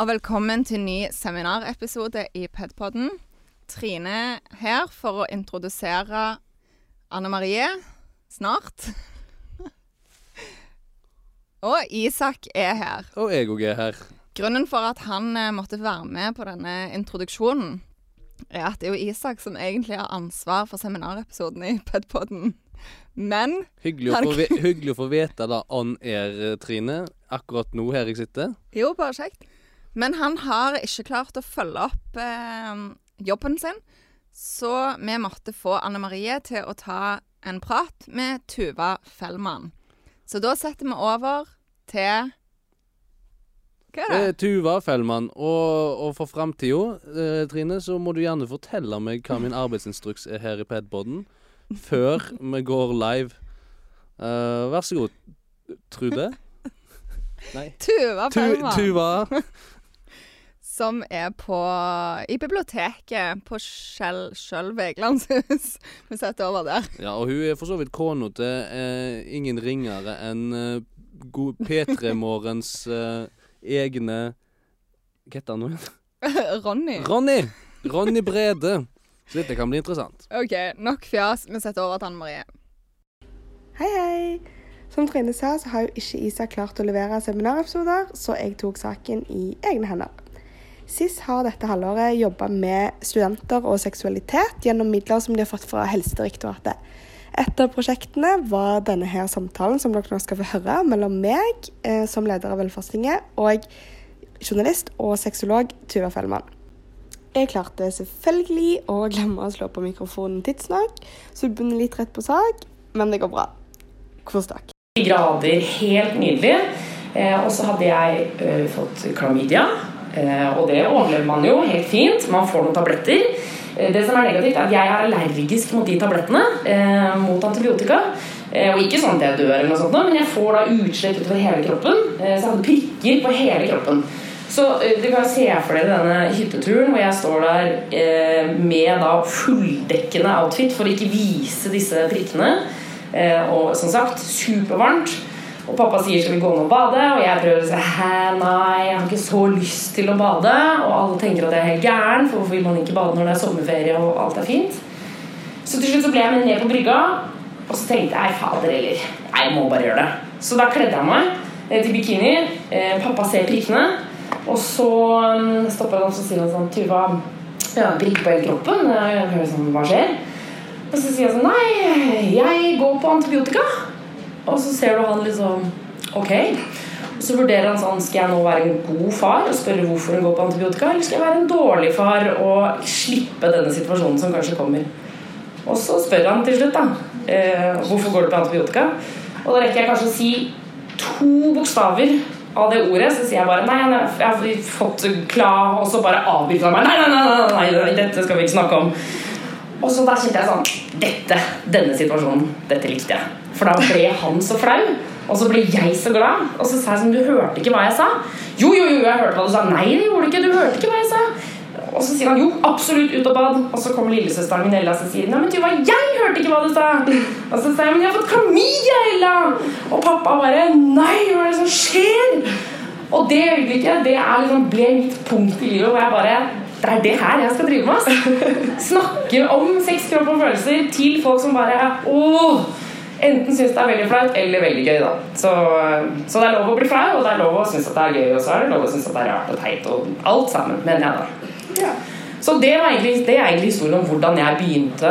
og velkommen til ny seminarepisode i Pedpodden. Trine her for å introdusere Anne Marie snart. og Isak er her. Og jeg òg er her. Grunnen for at han eh, måtte være med på denne introduksjonen, er at det er jo Isak som egentlig har ansvar for seminarepisoden i Pedpodden. Men Hyggelig å, få, hyggelig å få vite da on air, Trine. Akkurat nå her jeg sitter. Jo, bare kjekt. Men han har ikke klart å følge opp eh, jobben sin, så vi måtte få Anne Marie til å ta en prat med Tuva Fellmann. Så da setter vi over til Hva er Eh, det? Tuva Fellmann. Og, og for framtida, eh, Trine, så må du gjerne fortelle meg hva min arbeidsinstruks er her i Padboden, Før vi går live. Eh, vær så god, Trude. Nei. Tuva Tu, Fellmann, Tuva. Som er på i biblioteket på Skjell Skjøll Vegelandshus. Vi setter over der. Ja, og hun er for så vidt kona til eh, ingen ringere enn eh, god P3 Morgens eh, egne Hva heter han nå? Ronny. Ronny! Ronny Brede. Så dette kan bli interessant. OK, nok fjas. Vi setter over til Anne Marie. Hei, hei! Som Trine sa, så har jo ikke Isak klart å levere seminarepisoder, så jeg tok saken i egne hender. SIS har dette halvåret jobba med studenter og seksualitet gjennom midler som de har fått fra Helsedirektoratet. Et av prosjektene var denne her samtalen som dere nå skal få høre, mellom meg eh, som leder av Velferdstinget og journalist og sexolog Tuva Fellmann. Jeg klarte selvfølgelig å glemme å slå på mikrofonen tidsnok, så det begynner litt rett på sak, men det går bra. Kos dere. grader helt nydelig. Eh, og så hadde jeg ø, fått klamydia, eh, og det overlever man jo helt fint. Man får noen tabletter. Eh, det som er negativt, er at jeg er allergisk mot de tablettene, eh, mot antibiotika. Eh, og ikke sånn at jeg dør, eller noe sånt, men jeg får da utslett utover hele kroppen. Eh, så jeg hadde prikker på hele kroppen. Så eh, du kan se for dere denne hytteturen hvor jeg står der eh, med da fulldekkende outfit for å ikke vise disse prikkene. Eh, og som sagt, supervarmt. Og pappa sier skal vi gå ned og bade, og jeg prøver å si hæ, nei, jeg har ikke så lyst til å bade. Og alle tenker at jeg er helt gæren, for hvorfor vil man ikke bade når det er sommerferie og alt er fint? Så til slutt så ble jeg med ned på brygga, og så tenkte jeg fader heller, jeg må bare gjøre det. Så da kledde jeg meg eh, til bikini. Eh, pappa ser prikkene, og så mm, stopper han og sier han sånn Tuva, jeg har prikk på hele kroppen. Jeg hører sånn, hva skjer? Og så sier jeg sånn Nei, jeg går på antibiotika. Og så ser du han liksom Ok. Så vurderer han sånn Skal jeg nå være en god far og spørre hvorfor hun går på antibiotika, eller skal jeg være en dårlig far og slippe denne situasjonen som kanskje kommer? Og så spør han til slutt, da. Eh, hvorfor går du på antibiotika? Og da rekker jeg kanskje å si to bokstaver av det ordet, så sier jeg bare nei, jeg har fått kla, og så bare avbryter han meg. Nei, nei, nei, nei, nei, dette skal vi ikke snakke om. Og så da kjente jeg sånn Dette, denne situasjonen, dette likte jeg. For da ble han så flau, og så ble jeg så glad. Og så sa jeg sånn Du hørte ikke hva jeg sa? Jo, jo, jo, jeg hørte hva du sa. Nei, det gjorde du ikke. Du hørte ikke hva jeg sa. Og så sier han jo, absolutt ut og bad. Og så kommer lillesøsteren min Ella og sier nei, men Tuva, jeg hørte ikke hva du sa. Og så sier jeg men jeg har fått klamydia, Ella. Og pappa bare nei, hva er det som skjer? Og det øyeblikket det er liksom, ble mitt punkt i livet hvor jeg bare det er det her jeg skal drive med. Snakke om sex, kropp og følelser til folk som bare åh, enten syns det er veldig flaut eller veldig gøy. da så, så det er lov å bli flau, og det er lov å synes at det er gøy, og så er det lov å synes at det er rart og teit. Og alt sammen, mener jeg da. Ja. Så det, var egentlig, det er egentlig historien om hvordan jeg begynte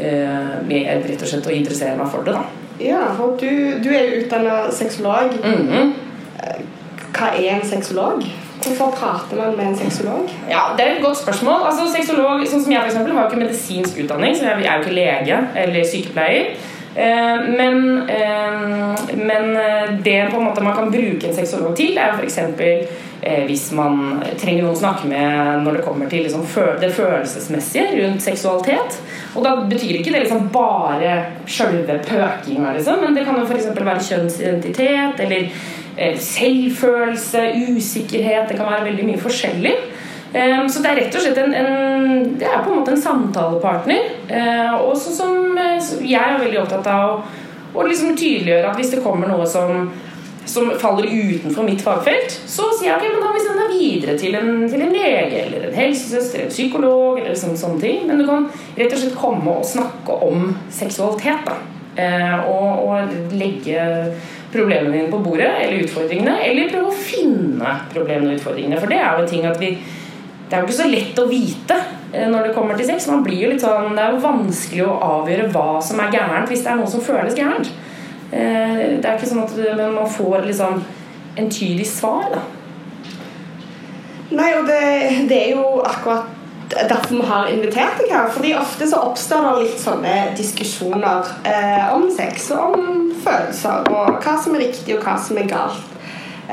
eh, med rett og slett å interessere meg for det. da Ja, for du, du er jo utdanna sexolog. Mhm. Hva er en sexolog? Hvorfor prater man med en sexolog? Ja, Det er et godt spørsmål. Altså, Sexolog, sånn som jeg for eksempel, har jo ikke medisinsk utdanning, så jeg er jo ikke lege eller sykepleier. Eh, men, eh, men eh, det på en måte man kan bruke en sexolog til, er jo f.eks. Hvis man trenger noen å snakke med når det kommer til liksom, det følelsesmessige rundt seksualitet. Og da betyr ikke det liksom bare sjølve pøkinga, liksom, men det kan jo f.eks. være kjønnsidentitet eller selvfølelse, usikkerhet. Det kan være veldig mye forskjellig. Eh, Så det er rett og slett en, en Det er på en måte en samtalepartner. Eh, Og sånn som eh, jeg er veldig opptatt av å, liksom tydeliggjøre at hvis det kommer noe som som faller utenfor mitt fagfelt, så sier jeg ok, men da må vi sende deg videre til en, til en lege eller en helsesøster, eller en psykolog eller sånne, sånne ting. Men du kan rett og slett komme og snakke om seksualitet. da. Eh, og, og legge problemene dine på bordet, eller utfordringene, eller prøve å finne problemene og utfordringene. For det er jo en ting at vi Det er jo ikke så lett å vite eh, når det kommer til sex. Man blir jo litt sånn, Det er jo vanskelig å avgjøre hva som er gærent, hvis det er noe som føles gærent. Eh, det er ikke sånn at men man får liksom entydig svar, da. Nei, og det, det er jo akkurat derfor vi har invitert deg her. Fordi ofte så oppstår det litt sånne diskusjoner eh, om sex og om følelser og hva som er riktig og hva som er galt.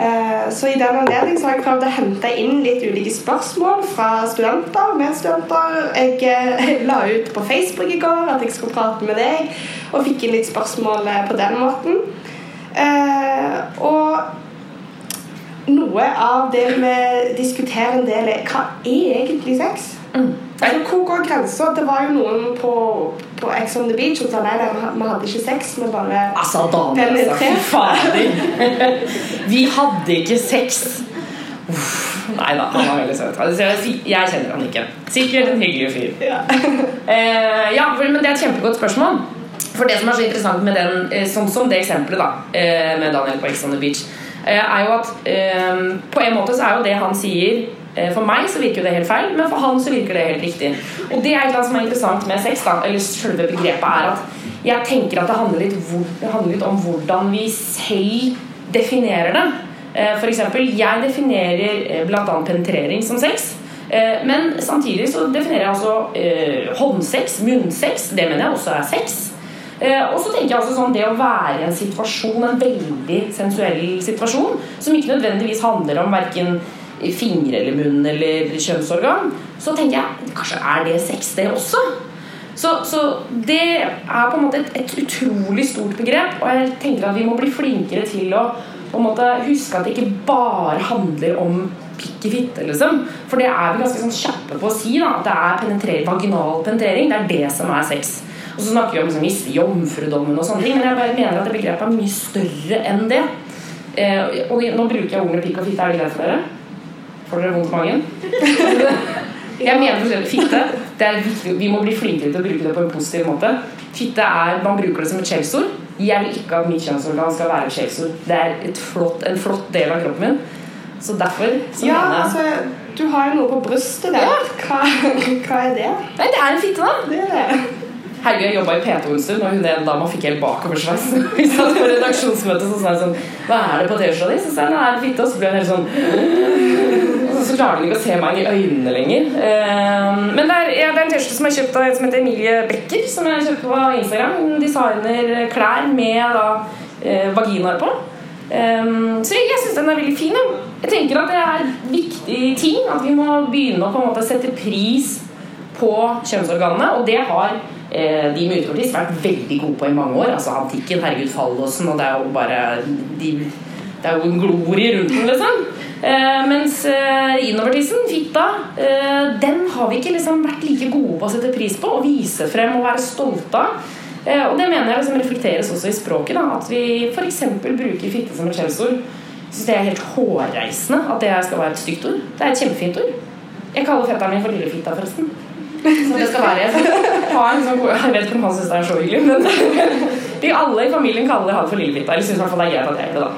Eh, så i den anledning har jeg prøvd å hente inn litt ulike spørsmål fra studenter med medstudenter. Jeg, eh, la ut på Facebook i går at jeg skulle prate med deg, og fikk inn litt spørsmål eh, på den måten. Og noe av det vi diskuterer en del, er hva er egentlig sex? Mm. Altså, hvor går grensa? Det var jo noen på, på Ex on the Beach som sa nei, nei, vi hadde ikke sex, vi bare Altså, damer, altså, fader. Vi hadde ikke sex. Uff, nei da, han var veldig søt. Altså, jeg, kjenner han ikke. Sikkert en hyggelig fyr. Ja. Eh, ja, men det er et kjempegodt spørsmål. For det som er så interessant med den, eh, sånn som det eksempelet da, eh, med Daniel på Ex on the Beach, eh, er jo at eh, på en måte så er jo det han sier For meg så virker det helt feil, men for han så virker det helt riktig. Og det er eller som er interessant med sex, da, eller selve begrepet, er at jeg tenker at det handler litt, det handler litt om hvordan vi selv definerer det. Eh, For eksempel, jeg definerer bl.a. blant annet penetrering som sex. Eh, Men samtidig så definerer jeg altså eh, håndsex, munnsex. Det mener jeg også er sex. Eh, og så tenker jeg altså sånn det å være i en situasjon, en veldig sensuell situasjon, som ikke nødvendigvis handler om verken fingre eller munn eller kjønnsorgan, så tenker jeg kanskje er det sex, det også? Så, så det er på en måte et, et utrolig stort begrep, og jeg tenker at vi må bli flinkere til å på en måte huske at det ikke bare handler om pikk i fitte, liksom. For det er vi ganske sånn kjappe på å si, da, at det er penetrer, vaginal penetrering. Det er det som er sex. Og så snakker vi om liksom, jomfrudommen og sånne ting, men jeg bare mener at det begrepet er mye større enn det. Eh, og nå bruker jeg ordene pikk og fitte. Er det greit for dere? Får dere vondt i magen? Jeg mener eksempel fitte. Det er viktig, vi må bli flinkere til å bruke det på en positiv måte. Fitte er, Man bruker det som et skjellsord. Jeg vil ikke at mitt kjønnsorgan skal være skjellsord. Det er flott, en flott del av kroppen min. Så derfor så ja, mener altså, du har jo noe på brystet der. Hva, hva er det? Nei, det er en fitte, da! Det er det. Jeg jobba i P2 en stund, og hun ene dama fikk helt bakoversveis. Vi satt på redaksjonsmøte, så sa hun sånn Hva er det på T-skjorta di? Så sa jeg nei, det er fitte. Og så ble hun helt sånn Og så klarer hun ikke å se meg i øynene lenger. Eh, Men det er, ja, det er en T-skjorte som er kjøpt av en som heter Emilie Becker, som jeg kjøpte på Instagram. Hun designer klær med da eh, vaginaer på. Eh, Så jeg syns den er veldig fin. Jeg tenker at det er viktig ting at vi må begynne å på en måte sette pris på kjønnsorganene, og det har eh, de med utovertiss vært veldig gode på i mange år. Altså antikken, herregud, fallosen, og det er jo bare de, Det er jo en glorie rundt den, liksom. Eh, mens eh, innovertissen, fitta, eh, den har vi ikke liksom vært like gode på å sette pris på og vise frem og være stolte av. Eh, og det mener jeg liksom reflekteres også i språket. Da, at vi f.eks. bruker fitte som et skjellsord. Syns det er helt hårreisende at det skal være et stygt ord. Det er et kjempefint ord. Jeg kaller fetteren min for Lillefitta, forresten. Så det skal være sånn, Jeg vet ikke om han syns det er så hyggelig, men de alle i familien kaller han for Lillefitta. Eller syns i hvert fall det er greit at jeg gjør det, da.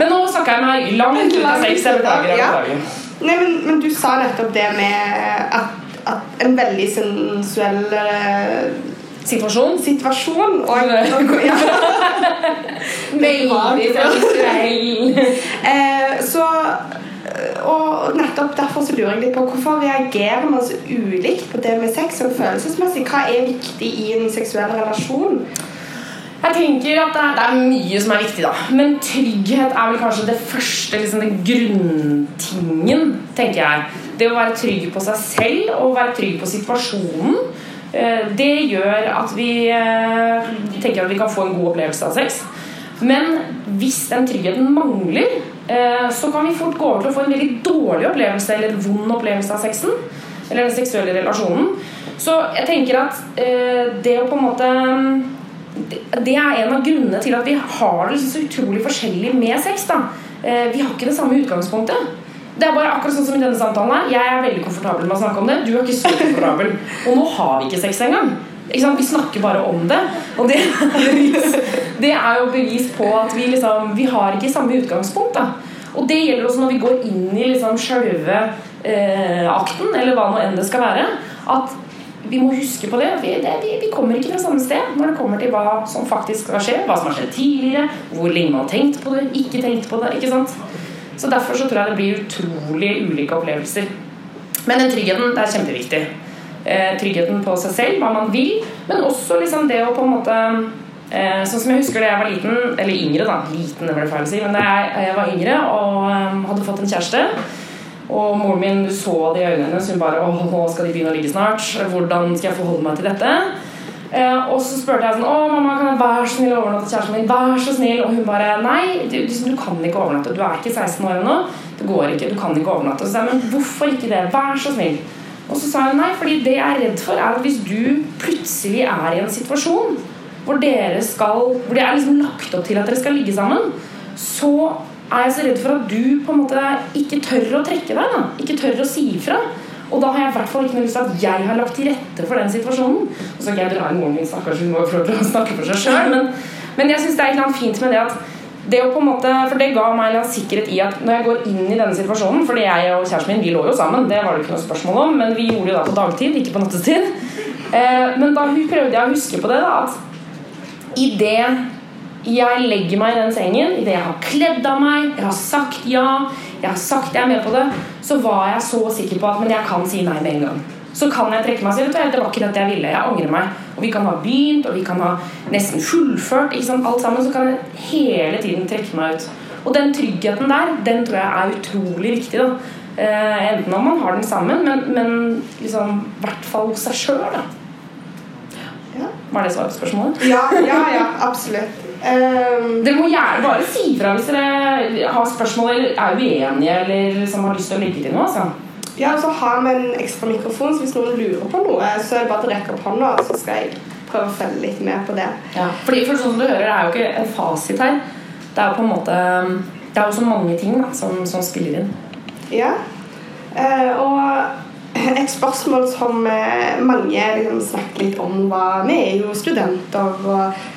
Men nå snakka jeg meg langt ut av sex. Jeg beklager. Jeg Ja. Nei, men, men du sa nettopp det med at, at en veldig sensuell eh, Situasjon. situasjon og ja. Veldig sensuell. eh, Så og nettopp derfor så lurer jeg litt på hvorfor reagerer man så ulikt på det med sex og følelsesmessig? Hva er viktig i en seksuell relasjon? Jeg tenker at det er, det er mye som er viktig, da. Men trygghet er vel kanskje det første, liksom den grunntingen, tenker jeg. Det å være trygg på seg selv og være trygg på situasjonen. eh, Det gjør at vi eh, tenker at vi kan få en god opplevelse av sex. Men hvis den tryggheten mangler, eh, så kan vi fort gå over til å få en veldig dårlig opplevelse eller vond opplevelse av sexen. Eller den seksuelle relasjonen. Så jeg tenker at eh, det å på en måte det, det er en av grunnene til at vi har det så utrolig forskjellig med sex. da eh, Vi har ikke det samme utgangspunktet. Det er bare akkurat sånn som i denne samtalen her Jeg er veldig komfortabel med å snakke om det. Du er ikke så komfortabel. Og nå har vi ikke sex engang. Vi snakker bare om det. Og det er, det er jo bevis på at vi liksom Vi har ikke samme utgangspunkt. da Og det gjelder også når vi går inn i liksom sjølve eh, akten, eller hva nå enn det skal være. At vi må huske på det. Vi, det vi, vi, kommer ikke fra samme sted når det kommer til hva som faktisk skal skje. Hva som har skjedd tidligere, hvor lenge man har tenkt på det, ikke tenkt på det. ikke sant? Så Derfor så tror jeg det blir utrolig ulike opplevelser. Men den tryggheten er kjempeviktig. Eh, tryggheten på seg selv, hva man vil, men også liksom det å på en måte eh, Sånn som jeg husker da jeg var liten, eller yngre, da. Liten, det ble feil å si. Men da jeg, jeg var yngre og hadde fått en kjæreste og moren min du så det i øynene hennes. Hun bare 'Å, nå skal de begynne å ligge snart. Hvordan skal jeg forholde meg til dette?' Eh, og så spurte jeg sånn 'Å, mamma, kan jeg være så snill overnatte kjæresten min?' Vær så snill. Og hun bare 'Nei, du, du, kan ikke overnatte. Du er ikke 16 år ennå. Det går ikke. Du kan ikke overnatte.' Og så sa jeg 'Men hvorfor ikke det? Vær så snill.' Og så sa hun nei, fordi det jeg er redd for, er at hvis du plutselig er i en situasjon hvor dere skal Hvor det er liksom lagt opp til at dere skal ligge sammen, så er jeg så redd for at du på en måte ikke tør å trekke deg. da Ikke tør å si ifra. Og da har jeg i hvert fall ikke noe lyst til at jeg har lagt til rette for den situasjonen. Og så kan jeg dra inn moren min, stakkars, hun må få lov til å snakke for seg sjøl. Men, men, jeg syns det er et fint med det at det å på en måte, For det ga meg en sikkerhet i at når jeg går inn i denne situasjonen fordi jeg og kjæresten min vi lå jo sammen, det var det ikke noe spørsmål om, men vi gjorde det da på dagtid, ikke på nattestid. Eh, men da prøvde jeg å huske på det, da, at i det jeg legger meg i den sengen, idet jeg har kledd av meg, jeg har sagt ja, jeg har sagt jeg er med på det, så var jeg så sikker på at men jeg kan si nei med en gang. Så kan jeg trekke meg og si det var ikke dette jeg ville. Jeg angrer meg. Og vi kan ha begynt, og vi kan ha nesten fullført ikke sant, alt sammen. Så kan jeg hele tiden trekke meg ut. Og den tryggheten der, den tror jeg er utrolig viktig. da eh, Enten om man har den sammen, men, men liksom, i hvert fall hos seg sjøl. Ja. Var det svar på spørsmålet? Ja, ja, ja absolutt. Um, dere må gjerne bare si fra hvis dere har spørsmål eller er uenige eller liksom har lyst til å legge til noe. Altså. Ja, og så har vi en ekstra mikrofon, så hvis noen lurer på noe, så er det bare å rekke opp hånda, så skal jeg prøve å følge litt med på det. Ja, fordi for sånn du hører, det er jo ikke en fasit her. Det er jo på en måte Det er jo så mange ting da, som, som spiller inn. Ja. Eh, og et spørsmål som uh, mange liksom, snakker litt om, var Vi er jo studenter. og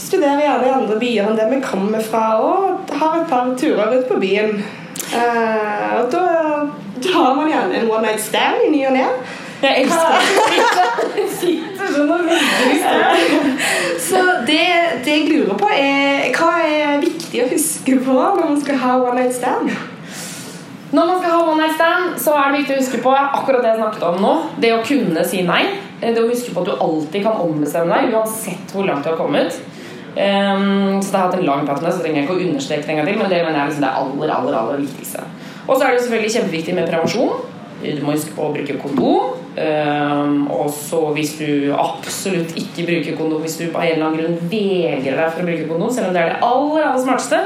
studerer gjerne i andre byer enn det vi kommer fra, og har et par turer ut på byen. Eh, og da, da har man gjerne en one night stand i ny og ne. Jeg elsker det. Så det, det, jeg lurer på, er hva er viktig å huske på når man skal ha one night stand? Når man skal ha one night stand, så er det viktig å huske på akkurat det jeg snakket om nå. Det å kunne si nei. Det å huske på at du alltid kan ombestemme deg, uansett hvor langt du har kommet. Um, så det har hatt en lang prat om det, så trenger jeg ikke å understreke det en gang til. Men det mener jeg liksom det aller, aller, aller viktigste. Og så er det selvfølgelig kjempeviktig med prevensjon. Du må huske på å bruke kondom. Um, og så hvis du absolutt ikke bruker kondom, hvis du på en eller annen grunn vegrer deg for å bruke kondom, selv om det er det aller, aller smarteste,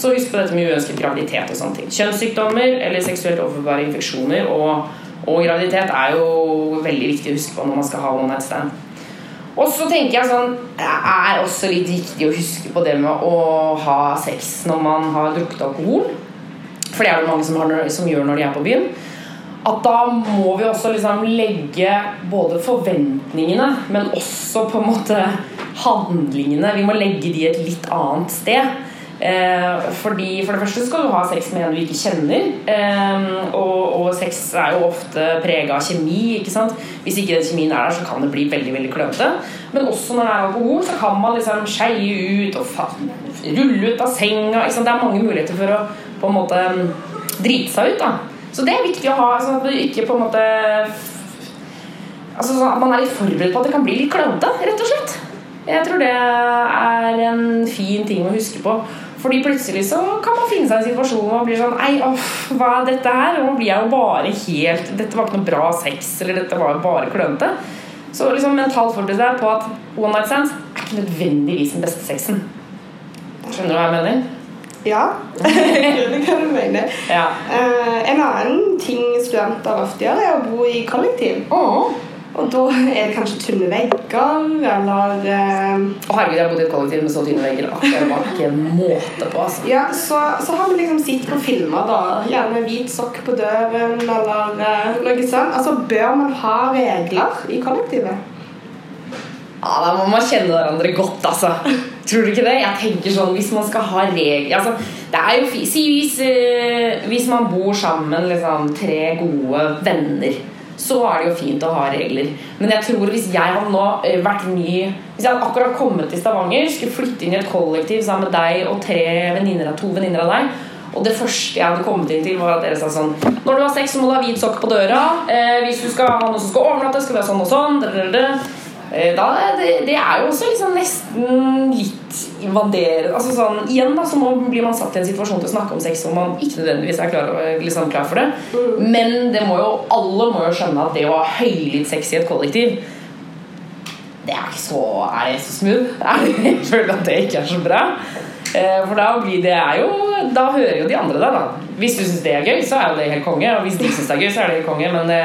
så husk på dette med uønsket graviditet og sånne ting. Kjønnssykdommer eller seksuelt overførbare infeksjoner og, og graviditet er jo veldig viktig å huske på når man skal ha one night stand. Og så tenker jeg sånn Det er også litt viktig å huske på det med å ha sex når man har drukket alkohol. For det er det mange som, har, som gjør når de er på byen. At da må vi også liksom legge både forventningene, men også på en måte handlingene Vi må legge de et litt annet sted. Eh, fordi For det første skal du ha sex med en du ikke kjenner. Eh, og, og, sex er jo ofte prega av kjemi. ikke sant? Hvis ikke den kjemien er der, så kan det bli veldig veldig klønete. Men også når det er alkohol, så kan man liksom skeie ut og rulle ut av senga. Det er mange muligheter for å på en måte drite seg ut. da Så det er viktig å ha, sånn at du ikke på en måte Altså sånn at man er litt forberedt på at det kan bli litt klønete, rett og slett. Jeg tror det er en fin ting å huske på. Fordi plutselig så kan man finne seg i en situasjon hvor man blir sånn Ei, off, hva er dette her? Og nå blir jo bare helt Dette var ikke noe bra sex, eller dette var jo bare klønete. Så liksom mentalt forberedt deg på at one night stands er ikke nødvendigvis den beste sexen. Skjønner du hva jeg mener? Ja, skjønner hva du mener. Ja. Uh, en annen ting studenter ofte gjør, er å bo i kollektiv. Oh. Og da er det kanskje tynne vegger, eller eh, Å herregud, jeg har bodd i et kollektiv med så tynne vegger det var ikke måte på. altså. Ja, så, så har vi liksom sett på filmer, da. Gjerne hvit sokk på døren, eller eh, noe sånt. Altså, bør man ha regler i kollektivet? Ja, Da må man kjenne hverandre godt, altså. Tror du ikke det? Jeg tenker sånn, Hvis man skal ha regler altså, det er jo Si hvis, eh, hvis man bor sammen, liksom, tre gode venner, så er det jo fint å ha regler. Men jeg tror hvis jeg hadde nå eh, vært ny Hvis jeg hadde akkurat kommet til Stavanger, skulle flytte inn i et kollektiv sammen med deg og tre venninner to venninner av deg og det første jeg hadde kommet inn til, var at dere sa sånn Når du har sex, så må du ha hvit sokk på døra. Eh, hvis du skal ha noe som skal overnatte, skal vi ha sånn og sånn. drrrr. Eh, Da, det, det er jo også liksom nesten litt invaderende altså sånn, Igjen da, så må, blir man satt i en situasjon til å snakke om sex hvor man ikke nødvendigvis er klar, liksom, klar for det. Men det må jo, alle må jo skjønne at det å ha høylytt sex i et kollektiv det er ikke så Er det så smooth? Jeg føler at det ikke er så bra. Eh, For da blir det er jo Da hører jo de andre deg, da. Hvis du syns det er gøy, så er jo det helt konge. Og hvis de syns det er gøy, så er det helt konge. Men det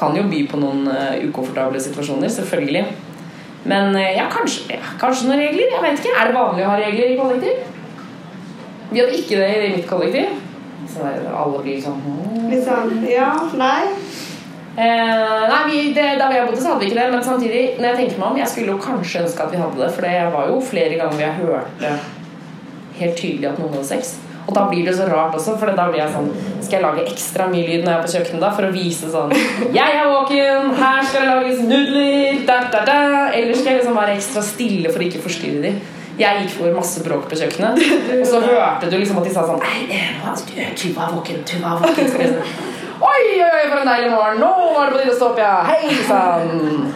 kan jo by på noen eh, ukomfortable situasjoner, selvfølgelig. Men eh, ja, kanskje, ja, kanskje noen regler. Jeg vet ikke. Er det vanlig å ha regler i kollektiv? Vi hadde ikke det i mitt kollektiv. Så alle blir sånn. Litt sånn Ja, nei. Eh, nei, vi, det, Da vi bodde, så hadde vi ikke det. Men samtidig, når jeg tenker meg om, jeg skulle jo kanskje ønske at vi hadde det. For det var jo flere ganger jeg hørte helt tydelig at noen hadde sex. Og da blir det så rart også, for da blir jeg sånn Skal jeg lage ekstra mye lyd når jeg er på kjøkkenet da for å vise sånn Jeg er våken, her skal det lages nudler, da, da, da. Eller skal jeg liksom være ekstra stille for å ikke forstyrre dem? Jeg gikk for masse bråk på kjøkkenet, og så hørte du liksom at de sa sånn Tuva er våken, Tuva er våken. Oi, oi, oi, for en deilig morgen! Nå var det på tide å stå opp, ja! Hei sann!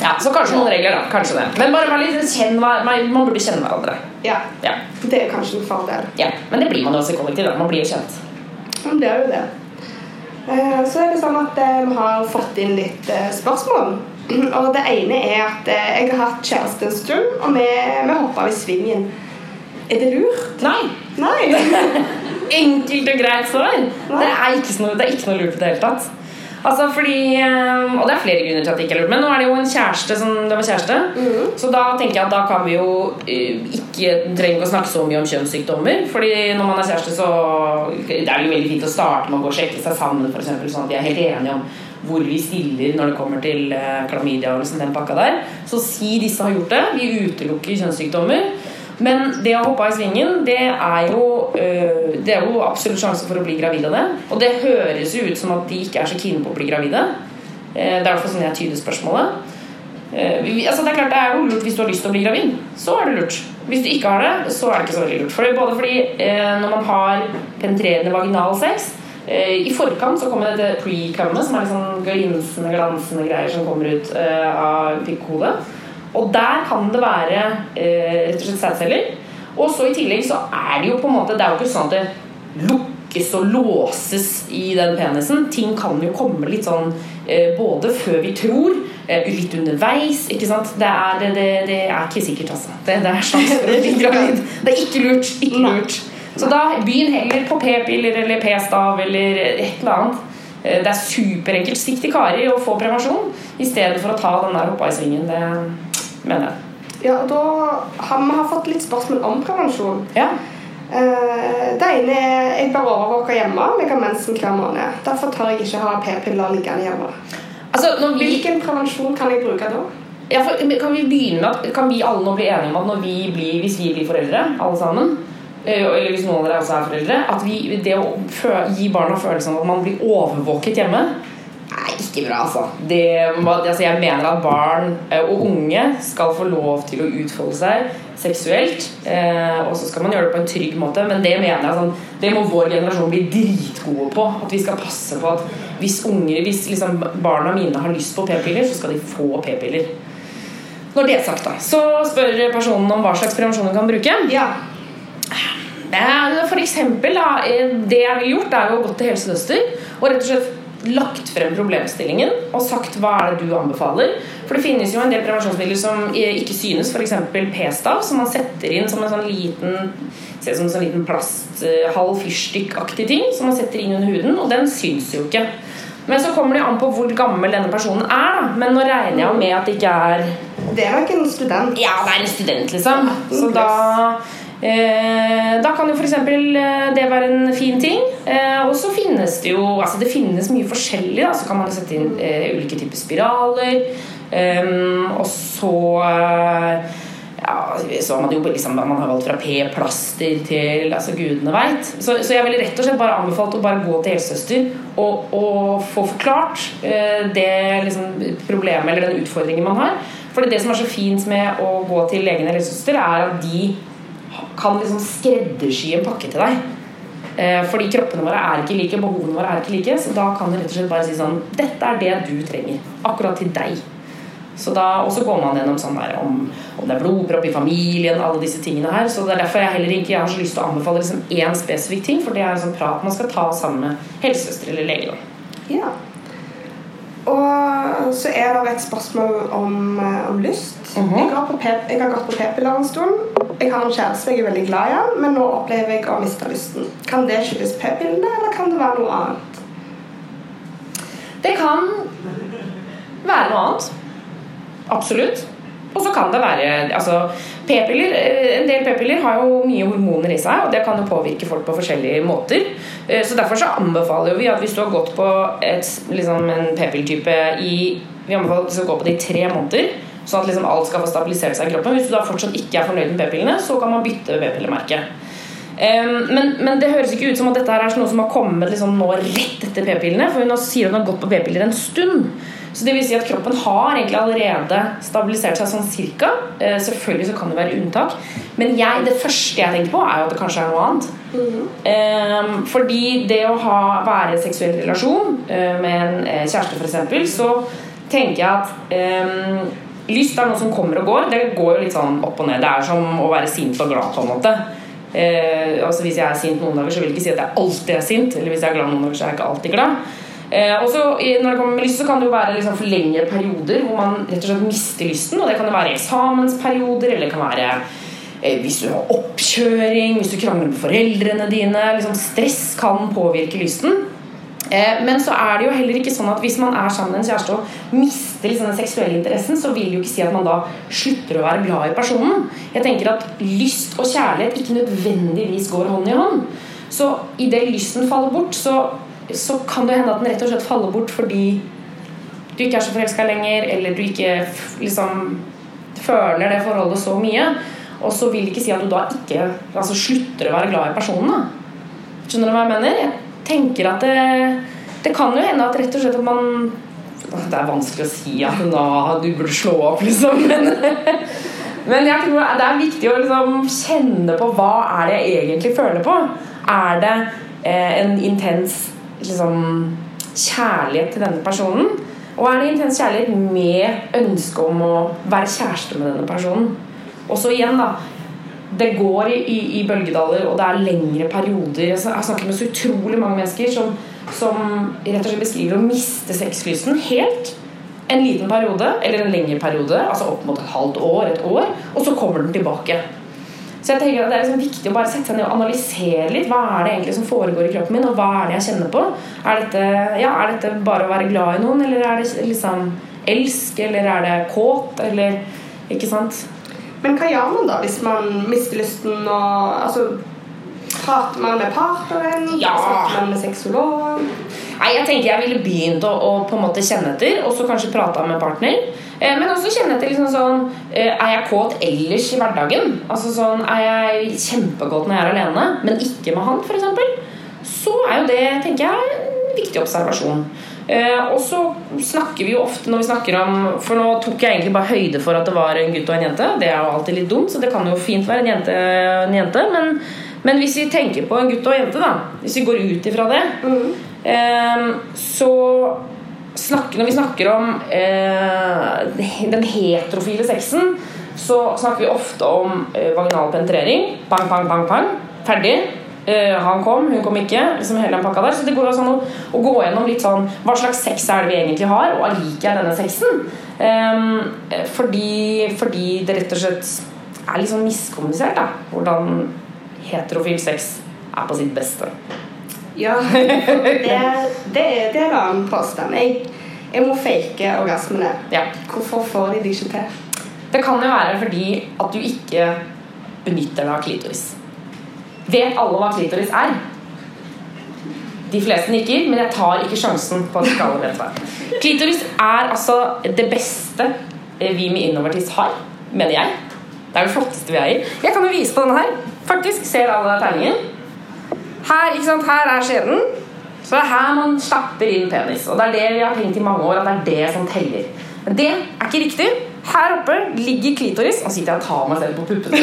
Ja, så kanskje noen regler, da. Kanskje det. Men bare bare litt kjenn, hver- man burde kjenne hverandre. Ja, Ja. det er kanskje en fordel. ja. Men det blir man jo også i kollektiv. da. Man blir jo kjent. Man det er jo det. Eh, Så er det sånn at eh, vi har fått inn litt eh, spørsmål. Og det ene er at jeg har hatt kjæreste en stund, og vi, vi hoppa i svingen. Er det lurt? Nei. Nei. Enkelt og greit svar. Det er ikke noe, det er ikke noe lurt i det hele tatt. Altså fordi, eh, Og det er flere grunner til at det ikke er lurt. Men nå er det jo en kjæreste som det var kjæreste. Så da tenker jeg at da kan vi jo eh, ikke trenger ikke å snakke så mye om kjønnssykdommer. Fordi når man er kjæreste, så det er jo veldig fint å starte med å gå og sjekke seg sammen. Eksempel, sånn at de er helt enige om hvor vi stiller når det kommer til eh, klamydia og liksom den pakka der. Så si disse har gjort det. Vi utelukker kjønnssykdommer. Men det å hoppe av i svingen, det er jo øh, Det er jo absolutt sjanse for å bli gravid av det. Og det høres jo ut som at de ikke er så kine på å bli gravide. Eh, Det er sånn jeg tyder spørsmålet. Eh, Altså det er klart det er jo lurt hvis du har lyst til å bli gravid. Så er det lurt. Hvis du ikke har det, så er det ikke så veldig lurt. For både fordi eh, når man har penetrerende vaginal sex I forkant så kommer dette pre-cummet, som er litt sånn glinsende, glansende greier som kommer ut av pikkhodet. Og der kan det være eh, rett og slett sædceller. Og så i tillegg så er det jo på en måte Det er jo ikke sånn at det lukkes og låses i den penisen. Ting kan jo komme litt sånn eh, både før vi tror, eh, litt underveis. Ikke sant? Det er, det, det, det er ikke sikkert, altså. Det, det er gravid. Det er ikke lurt. Ikke lurt. Så da begynn heller på p-piller eller p-stav eller et eller annet. Eh, Det er superenkelt. Stikk til Kari og få prevensjon i stedet for å ta den der hoppa i svingen. Det mener det. Ja, og da har vi har fått litt spørsmål om prevensjon. Ja. Eh, Det ene er jeg bør overvåke hjemme. Jeg har mensen hver måned. Derfor tør jeg ikke ha p-piller liggende hjemme. Altså, vi, Hvilken prevensjon kan jeg bruke da? ja, for, kan vi begynne med Kan vi alle nå bli enige om at vi blir, hvis vi blir foreldre, alle sammen eh, eller hvis noen av dere også er foreldre At vi, det å gi barna følelsen av at man blir overvåket hjemme er ikke bra, altså. Det, altså. Jeg mener at barn eh, og unge skal få lov til å utfolde seg seksuelt. Eh, og så skal man gjøre det på en trygg måte, men det mener jeg sånn, det må vår generasjon bli dritgode på. At vi skal passe på at hvis unger, hvis liksom barna mine har lyst på p-piller, så skal de få p-piller. Når det er sagt, da, så spør personen om hva slags prevensjon hun kan bruke. Ja. Eh, For eksempel, da, det jeg ville gjort, er jo å gå til helsesøster og rett og slett lagt frem problemstillingen og sagt hva er det du anbefaler. For det finnes jo en del prevensjonsmidler som ikke synes, f.eks. p-stav, som man setter inn som en sånn liten ser ut som en sånn liten plast, eh, halv fyrstikkaktig ting som man setter inn under huden, og den syns jo ikke. Men så kommer det an på hvor gammel denne personen er. da Men nå regner jeg med at det ikke er Det er ikke en student. Ja, det er en student, liksom. Så da Da kan jo f.eks. Eh, det være en fin ting. Eh, og så finnes det jo Altså det finnes mye forskjellig. Da. Så kan man sette inn eh, ulike typer spiraler. Um, og så eh, ja, så har man jo liksom, man har valgt fra P-plaster til altså gudene veit. Så, så, jeg ville rett og slett bare anbefalt å bare gå til helsesøster og, og, få forklart eh, det liksom, problemet eller den utfordringen man har. For det som er så fint med å gå til legen eller helsesøster, er at de kan liksom skreddersy en pakke til deg. Eh, fordi kroppene våre er ikke like, behovene våre er ikke like. Så da kan du rett og slett bare si sånn Dette er det du trenger. Akkurat til deg. Så da, og så går man gjennom sånn der, om, om, det er blodpropp i familien, alle disse tingene her. Så det er derfor jeg heller ikke jeg har så lyst til å anbefale liksom én spesifikk ting, for det er en sånn prat man skal ta sammen med helsesøster eller lege. Ja. Og så er det et spørsmål om, eh, om lyst. Mm -hmm. jeg, har gått på p-piller en stund. Jeg har en kjæreste jeg er veldig glad i, men nå opplever jeg å miste lysten. Kan det skyldes p-pillene, eller kan det være noe annet? Det kan være noe annet. Absolutt. Og så kan det være altså, p-piller, eh, En del p-piller har jo mye hormoner i seg, og det kan jo påvirke folk på forskjellige måter. Eh, så Derfor så anbefaler vi at hvis du har gått på et, liksom en p-pilltype i Vi anbefaler at du skal gå på det i tre måneder, sånn at liksom alt skal få stabilisert seg i kroppen. Hvis du da fortsatt ikke er fornøyd med p-pillene, så kan man bytte p-pillemerke. Men, men, det høres ikke ut som at dette er noe som har kommet liksom nå rett etter p-pillene. For hun sier hun har gått på p-piller en stund. Så det vil si at kroppen har egentlig allerede stabilisert seg sånn cirka. Eh, selvfølgelig så kan det være unntak. Men jeg, det første jeg tenker på, er jo at det kanskje er noe annet. Mm. Eh, fordi det å ha, være i seksuell relasjon eh, med en kjæreste, f.eks., så tenker jeg at lyst er noe som kommer og går. Det går jo litt sånn opp og ned. Det er som å være sint og glad, på en måte. Eh, altså Hvis jeg er sint noen dager, så vil jeg ikke si at jeg alltid er sint. Eller hvis jeg er glad noen dager, så er jeg ikke alltid glad. Eh, og så Når det kommer med lyst, så kan det jo være liksom for lengre perioder hvor man rett og slett mister lysten. Og det kan jo være eksamensperioder, eller det kan være eh, hvis du har oppkjøring, hvis du krangler med foreldrene dine. Liksom stress kan påvirke lysten. Eh, men så er det jo heller ikke sånn at hvis man er sammen med en kjæreste og mister liksom den seksuelle interessen, så vil det jo ikke si at man da slutter å være glad i personen. Jeg tenker at lyst og kjærlighet ikke nødvendigvis går hånd i hånd. Så idet lysten faller bort, så så kan det hende at den rett og slett faller bort fordi du ikke er så forelska lenger, eller du ikke liksom føler det forholdet så mye. Og så vil det ikke si at du da ikke altså slutter å være glad i personen. Skjønner du hva jeg mener? Jeg tenker at det, det kan jo hende at rett og slett at man Det er vanskelig å si at da du burde slå opp, liksom. Men, men jeg tror det er viktig å liksom kjenne på hva er det jeg egentlig føler på. Er det eh, en intens liksom, kjærlighet til denne personen? Og er det intens kjærlighet med ønske om å være kjæreste med denne personen? Og så igjen, da. Det går i, i, i, bølgedaler, og det er lengre perioder. Jeg har snakket med så utrolig mange mennesker som, som rett og slett beskriver å miste sexlysten helt. En liten periode, eller en lengre periode, altså opp mot et halvt år, et år, og så kommer den tilbake. Så jeg tenker at Det er liksom viktig å bare sette seg ned og analysere litt. Hva er det egentlig som foregår i kroppen min, og hva er det jeg kjenner på? Er dette, ja, er dette bare å være glad i noen, eller er det liksom elsk, eller er det kåt, eller Ikke sant? Men hva gjør man da hvis man mister lysten og altså, Prater man med partneren? Ja. Snakker man med sexolog? Nei, jeg tenker jeg ville begynt å, å, på en måte kjenne etter, og så kanskje prata med partner. Eh, men også kjenne etter liksom sånn eh, Er jeg kåt ellers i hverdagen? Altså sånn, Er jeg kjempekåt når jeg er alene, men ikke med han, f.eks.? Så er jo det, tenker jeg, en viktig observasjon. Eh, og så snakker vi jo ofte når vi snakker om For nå tok jeg egentlig bare høyde for at det var en gutt og en jente. Det er jo alltid litt dumt, så det kan jo fint være en jente. En jente men, men, hvis vi tenker på en gutt og en jente, da hvis vi går ut ifra det, mm. eh, så snakke, Når vi snakker om eh, den heterofile sexen, så snakker vi ofte om eh, vaginal penetrering. Bang, bang, bang, bang. Ferdig. Eh, han kom, hun kom ikke. Liksom hele den pakka der Så det går sånn å, å, gå gjennom litt sånn Hva slags sex er det vi egentlig har, og liker jeg denne sexen? Um, fordi, fordi, det rett og slett er litt sånn miskommunisert, da. Hvordan heterofil sex er på sitt beste. Ja, det, det, er, det er en annen påstand. Jeg, jeg må fake orgasmene. Ja. Hvorfor får de det ikke til? Det kan jo være fordi at du ikke benytter deg av klitoris. Vet alle hva klitoris er? De fleste nikker, men jeg tar ikke sjansen på at ikke alle vet hva. Klitoris er altså det beste vi med Innovertis har, mener jeg. Det er det flotteste vi eier. Jeg kan jo vise på denne her. Faktisk, Ser alle tegningen? Her, her er skjeden. Så det er her man stapper inn penis. Og det er det vi har tenkt i mange år, at det er det som teller. Men det er ikke riktig. Her oppe ligger klitoris. Nå sitter jeg og tar meg selv på puppene.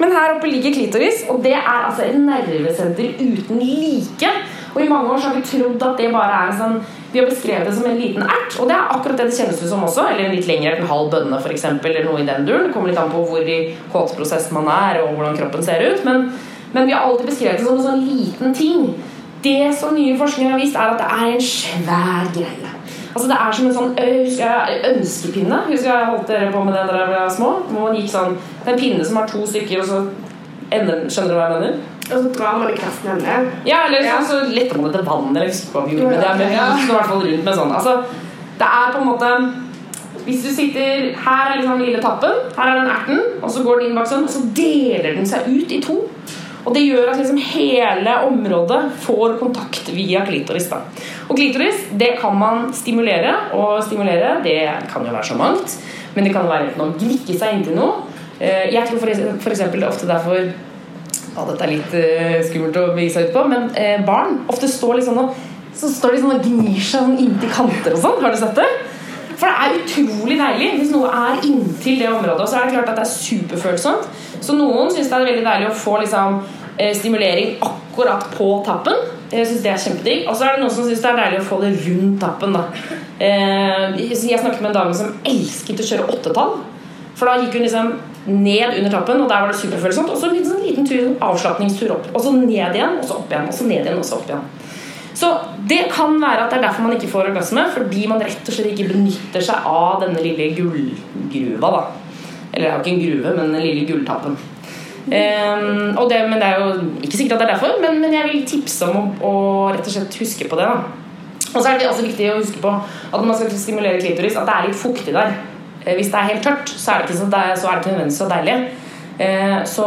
Men her oppe ligger klitoris, og det er altså et nervesenter uten like. Og i mange år så har vi trodd at det bare er en sånn Vi har beskrevet det som en liten ert, og det er akkurat det det kjennes ut som også. Eller en litt lengre, en halv bønne f.eks., eller noe i den duren. Det kommer litt an på hvor i kåtprosess man er, og hvordan kroppen ser ut. Men, men vi har alltid beskrevet det som en sånn liten ting. Det som nye forskning har vist, er at det er en svær greie. Altså Det er som en sånn ø, husker jeg, ønskepinne. Husker jeg holdt dere på med det da dere var små? Hvor man gikk sånn Det er en pinne som har to stykker, og så ender den Skjønner du hva jeg mener? Og så drar man i kraften ende. Ja, eller Ja. så, så letter man det til vann, eller vi med det. er vi Ja. i hvert fall rundt med sånn. Altså, det er på en måte Hvis du sitter Her er liksom den lille tappen, her er den erten, og så går den inn bak sånn, og så deler den seg ut i to. Og det gjør at liksom hele området får kontakt via klitoris. da. Og klitoris det kan man stimulere, og stimulere det kan jo være så mangt. Men det kan være enten å gnikke seg inntil noe. Eh, Jeg tror eksempel det er ofte derfor ja, dette er litt eh, skummelt å begi seg ut på, men eh, barn ofte står litt sånn og så står de sånn og gnir seg sånn inntil kanter og sånn. Har du sett det? For det er utrolig deilig hvis noe er inntil det området. Og så er det klart at det er superfølsomt. Så noen syns det er veldig deilig å få liksom, eh, stimulering akkurat på tappen. Jeg synes det er kjempedigg. Og så er det noen som syns det er deilig å få det rundt tappen. Da. Eh, jeg snakket med en dame som elsket å kjøre åttetall. For da gikk hun liksom ned under tappen, og der var det superfølsomt. Og så en liten, sånn liten tur, avslapningstur opp. Og så ned igjen, og så opp igjen. Og så ned igjen, og så opp igjen. Så det kan være at det er derfor man ikke får orgasme, fordi man rett og slett ikke benytter seg av denne lille gullgruva. da. Eller det er jo ikke en gruve, men den lille gulltappen. Um, det, men det er jo ikke sikkert at det er derfor, men, men jeg vil tipse om å, å rett og slett huske på det. da. Og så er det også viktig å huske på at når man skal stimulere klitoris, at det er litt fuktig der. Eh, Hvis det er helt tørt, så er det ikke, så, det, så er det ikke så deilig. Uh, Så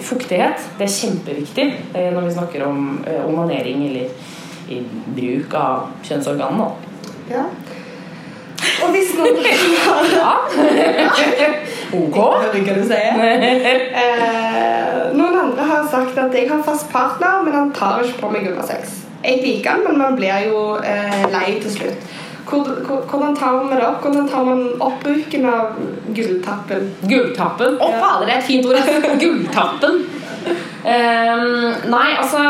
fuktighet det er kjempeviktig eh, når vi snakker om uh, onanering eller bruk av kjønnsorganene. Ja. Og hvis noen Ok. Hører hva du sier. Eh, noen andre har sagt at jeg har fast partner, men han tar ikke på meg under sex. Jeg liker han, men man blir jo eh, lei til slutt. Hvor, hvor, hvordan tar man det opp? Hvordan tar man opp bruken av gulltappen? Gulltappen. Å, fader, det er et fint ord. Gulltappen. Um, nei, altså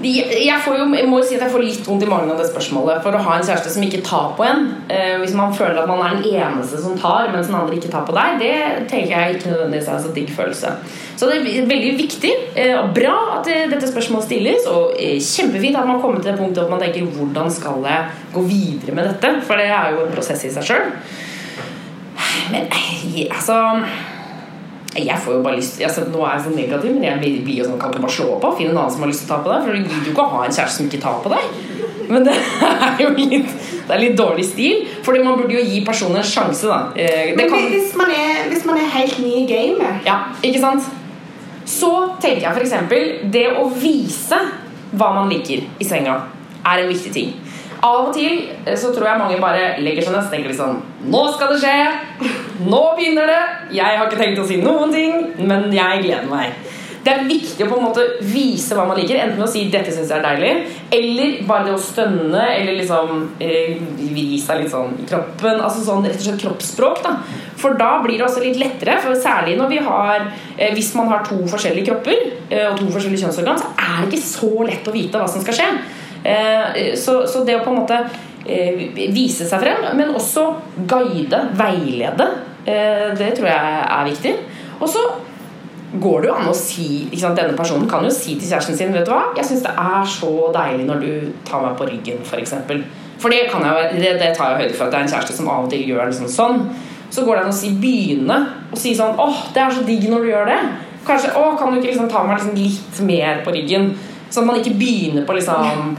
de, jeg, får jo, jeg må jo si at jeg får litt vondt i magen av det spørsmålet. For å ha en kjæreste som ikke tar på en, eh, hvis man føler at man er den eneste som tar, mens den andre ikke tar på deg, det tenker jeg ikke nødvendigvis er en så digg følelse. Så det er veldig viktig eh, og bra at eh, dette spørsmålet stilles, og eh, kjempefint at man kommer til det punktet at man tenker hvordan skal jeg gå videre med dette? For det er jo en prosess i seg sjøl. Men eh, altså jeg får jo bare lyst altså, Nå er jeg så negativ, men jeg blir, jo sånn Kan ikke bare slå på? Finn en annen som har lyst til å ta på deg. For det gir jo ikke å ha en kjæreste som ikke tar på deg. Men det er jo litt Det er litt dårlig stil. Fordi man burde jo gi personen en sjanse, da. Eh, Det Men kan, hvis, man er, hvis man er helt ny i gamet ja, ikke sant? Så tenker jeg f.eks. det å vise hva man liker i senga, er en viktig ting. Av og til eh, så tror jeg mange bare legger seg ned og tenker sånn Nå skal det skje! Nå begynner det! Jeg har ikke tenkt å si noen ting, men jeg gleder meg. Det er viktig å på en måte vise hva man liker, enten med å si 'dette syns jeg er deilig', eller bare det å stønne, eller liksom eh, vri seg litt sånn i kroppen. Altså sånn rett og slett kroppsspråk. da For da blir det også litt lettere, for særlig når vi har eh, Hvis man har to forskjellige kropper eh, og to forskjellige kjønnsorgan, så er det ikke så lett å vite hva som skal skje. Eh, så, så det å på en måte eh, vise seg frem, men også guide, veilede, eh, det tror jeg er viktig. Og så går det jo an å si Denne personen kan jo si til kjæresten sin Vet du hva, jeg syns det er så deilig når du tar meg på ryggen, f.eks. For, eksempel. for det, kan jeg, det, det tar jeg høyde for at det er en kjæreste som av og til gjør liksom sånn. Så går det an å si begynne og si sånn åh, det er så digg når du gjør det. Kanskje Å, kan du ikke liksom ta meg liksom litt mer på ryggen? Sånn at man ikke begynner på liksom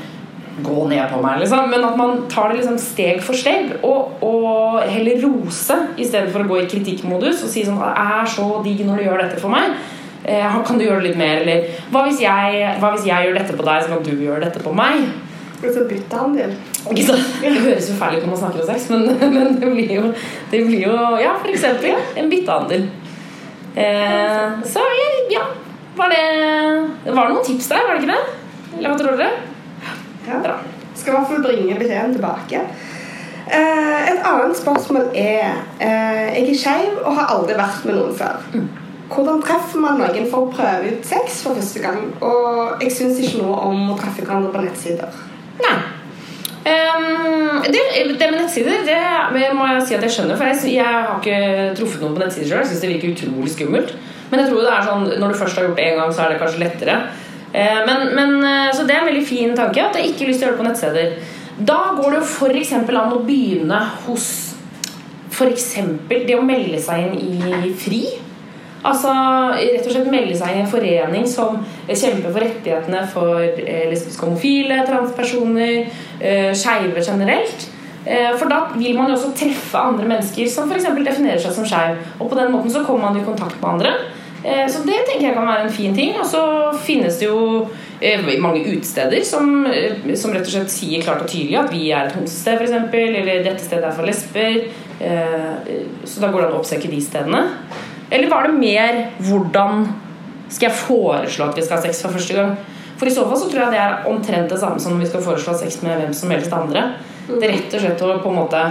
gå ned på meg, liksom. Men at man tar det liksom steg for steg, og, og heller rose i stedet for å gå i kritikkmodus og si sånn Det er så digg når du gjør dette for meg. Eh, kan du gjøre det litt mer, eller hva hvis, jeg, hva hvis jeg gjør dette på deg, så kan du gjøre dette på meg? Og så bytter. Ikke sant? Det høres jo feil ut når man snakker om sex, men, men det, blir jo, det blir jo Ja, for eksempel en byttehandel. Eh, så ja, var det Det var noen tips der, var det ikke det? Eller hva tror dere? Ja. Skal i hvert fall bringe beskjeden tilbake. Eh, et annet spørsmål er eh, Jeg er skeiv og har aldri vært med noen før. Hvordan treffer man noen for å prøve ut sex for første gang? Og jeg syns ikke noe om å treffe hverandre på nettsider. Nei. Um, det, det med nettsider det må jeg si at jeg skjønner. For jeg, jeg har ikke truffet noen på nettsider sjøl. Jeg syns det virker utrolig skummelt. Men jeg tror det er sånn når du først har gjort det én gang, så er det kanskje lettere. Eh, men, men, eh, så det er en veldig fin tanke at jeg ikke har lyst til å gjøre det på nettsteder. Da går det jo f.eks. an å begynne hos f.eks. det å melde seg inn i FRI. Altså rett og slett melde seg inn i en forening som kjemper for rettighetene for eh, lesbiske, homofile, transpersoner, skeive generelt. For da vil man jo også treffe andre mennesker som f.eks. definerer seg som skeiv. Og på den måten så kommer man i kontakt med andre. Eh, så det tenker jeg kan være en fin ting. Og så finnes det jo eh, mange utesteder som, eh, som rett og slett sier klart og tydelig at vi er et homsested, f.eks. Eller dette stedet er for lesber. Så da går det an å oppsøke de stedene. Eller var det mer hvordan skal jeg foreslå at vi skal ha sex for første gang? For i så fall så tror jeg det er omtrent det samme som når vi skal foreslå sex med hvem som helst andre. Det er rett og slett å på en måte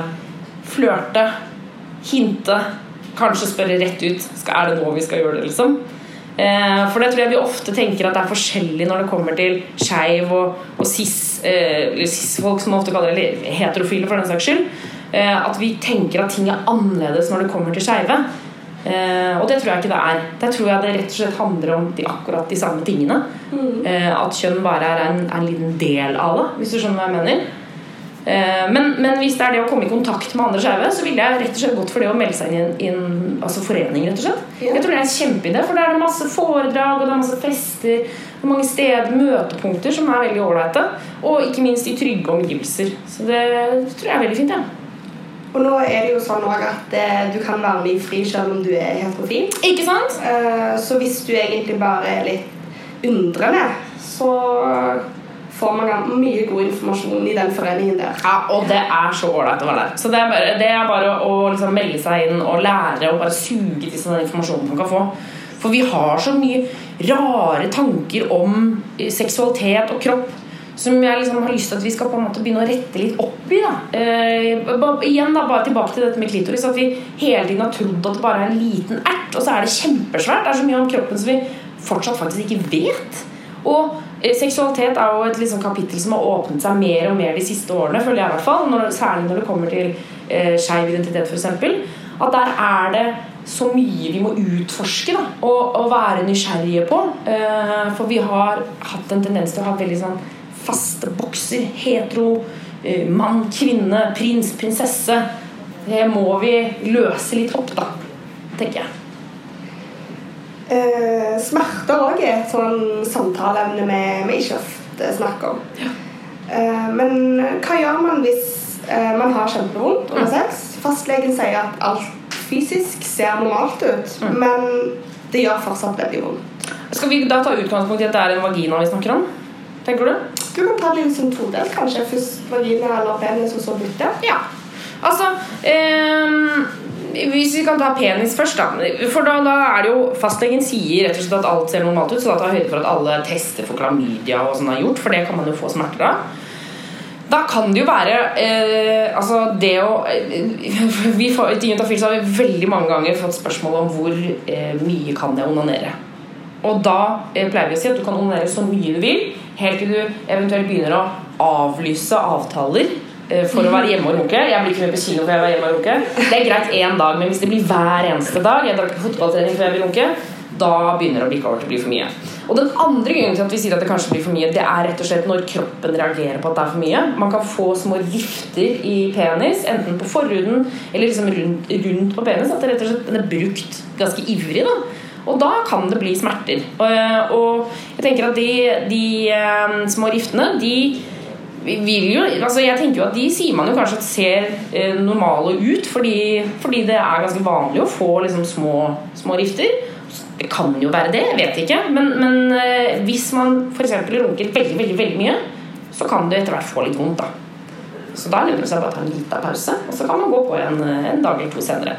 flørte, hinte, kanskje spørre rett ut skal, Er det nå vi skal gjøre det, liksom? Eh, for det tror jeg vi ofte tenker at det er forskjellig når det kommer til skeiv og, og cis, eh, cis-folk, som ofte kaller det, eller heterofile for den saks skyld. Eh, at vi tenker at ting er annerledes når det kommer til skeive. Eh, og det tror jeg ikke det er. Der tror jeg det rett og slett handler om de, akkurat de samme tingene. Eh, at kjønn bare er en, er en liten del av det, hvis du skjønner hva jeg mener. Eh, men, men hvis det er det å komme i kontakt med andre skeive, så ville jeg rett og slett gått for det å melde seg inn i en, altså forening. rett og slett Ja. Jeg tror det er en kjempeidé, for det er det masse foredrag og det er masse fester. Er mange steder, møtepunkter som er veldig ålreite. Og ikke minst i trygge omgivelser. Så det tror jeg er veldig fint. Ja. Og nå er det jo sånn at eh, du kan være med i FRI selv om du er heterofil. Ikke sant? Eh, Så hvis du egentlig bare er litt undrende, så får man mye god informasjon i den foreningen der. Ja, og det er så ålreit å være der. Så det er bare, det er bare å liksom melde seg inn og lære og bare suge til seg den informasjonen man kan få. For vi har så mye rare tanker om eh, seksualitet og kropp som jeg liksom har lyst til at vi skal på en måte begynne å rette litt opp i. Da. Eh, igjen da, bare tilbake til dette med klitoris. At vi hele tiden har trodd at det bare er en liten ert, og så er det kjempesvært. Det er så mye om kroppen som vi fortsatt faktisk ikke vet. Og seksualitet er jo et liksom, kapittel som har åpnet seg mer og mer de siste årene, føler jeg i hvert fall. Når, særlig når det kommer til eh, skeiv identitet, f.eks. At der er det så mye vi må utforske da, og, og være nysgjerrige på. Eh, for vi har hatt en tendens til å ha veldig sånn faste bokser. Hetero, eh, mann, kvinne, prins, prinsesse. Det må vi løse litt opp, da, tenker jeg. Eh, smerter òg er et sånn samtaleemne vi, vi ikke ofte snakker om. Eh, men hva gjør man hvis eh, man har kjempevondt under sex? Fastlegen sier at alt fysisk ser normalt ut, men det gjør fortsatt veldig vondt. Skal vi da ta utgangspunkt i at det er en vagina vi snakker om? Tenker du? Du kan ta det litt som todelt, kanskje. Først vagina eller penis, og så bytte. Ja. Altså ehm, Hvis vi kan ta penis først, da. For da, da er det jo Fastlegen sier rett og slett at alt ser normalt ut, så da tar høyde for at alle tester for klamydia og sånn er gjort, for det kan man jo få smerter av. Da kan det jo være eh, Altså, det å eh, vi får, I Juntafil så har vi veldig mange ganger fått spørsmål om hvor eh, mye kan jeg onanere. Og da eh, pleier vi å si at du kan onanere så mye du vil, helt til du eventuelt begynner å avlyse avtaler for å være hjemme og runke. Jeg blir ikke med på kino for jeg var hjemme og runke. Det er greit én dag, men hvis det blir hver eneste dag, jeg drar ikke fotballtrening før jeg vil runke, da begynner det å bikke over til å bli for mye. Og den andre grunnen til at vi sier at det kanskje blir for mye, det er rett og slett når kroppen reagerer på at det er for mye. Man kan få små rifter i penis, enten på forhuden eller liksom rundt, rundt på penis. At det rett og slett er brukt ganske ivrig. da Og da kan det bli smerter. Og, og jeg tenker at de, de eh, små riftene, de jo, altså jeg tenker jo at De sier man jo kanskje at ser eh, normale ut, fordi, fordi det er ganske vanlig å få liksom små, små rifter. Det kan jo være det, jeg vet ikke. Men, men eh, hvis man f.eks. runker veldig, veldig, veldig mye, så kan du etter hvert få litt vondt. da. Så da lønner det seg å ta en liten pause, og så kan man gå på en, en dag eller to senere.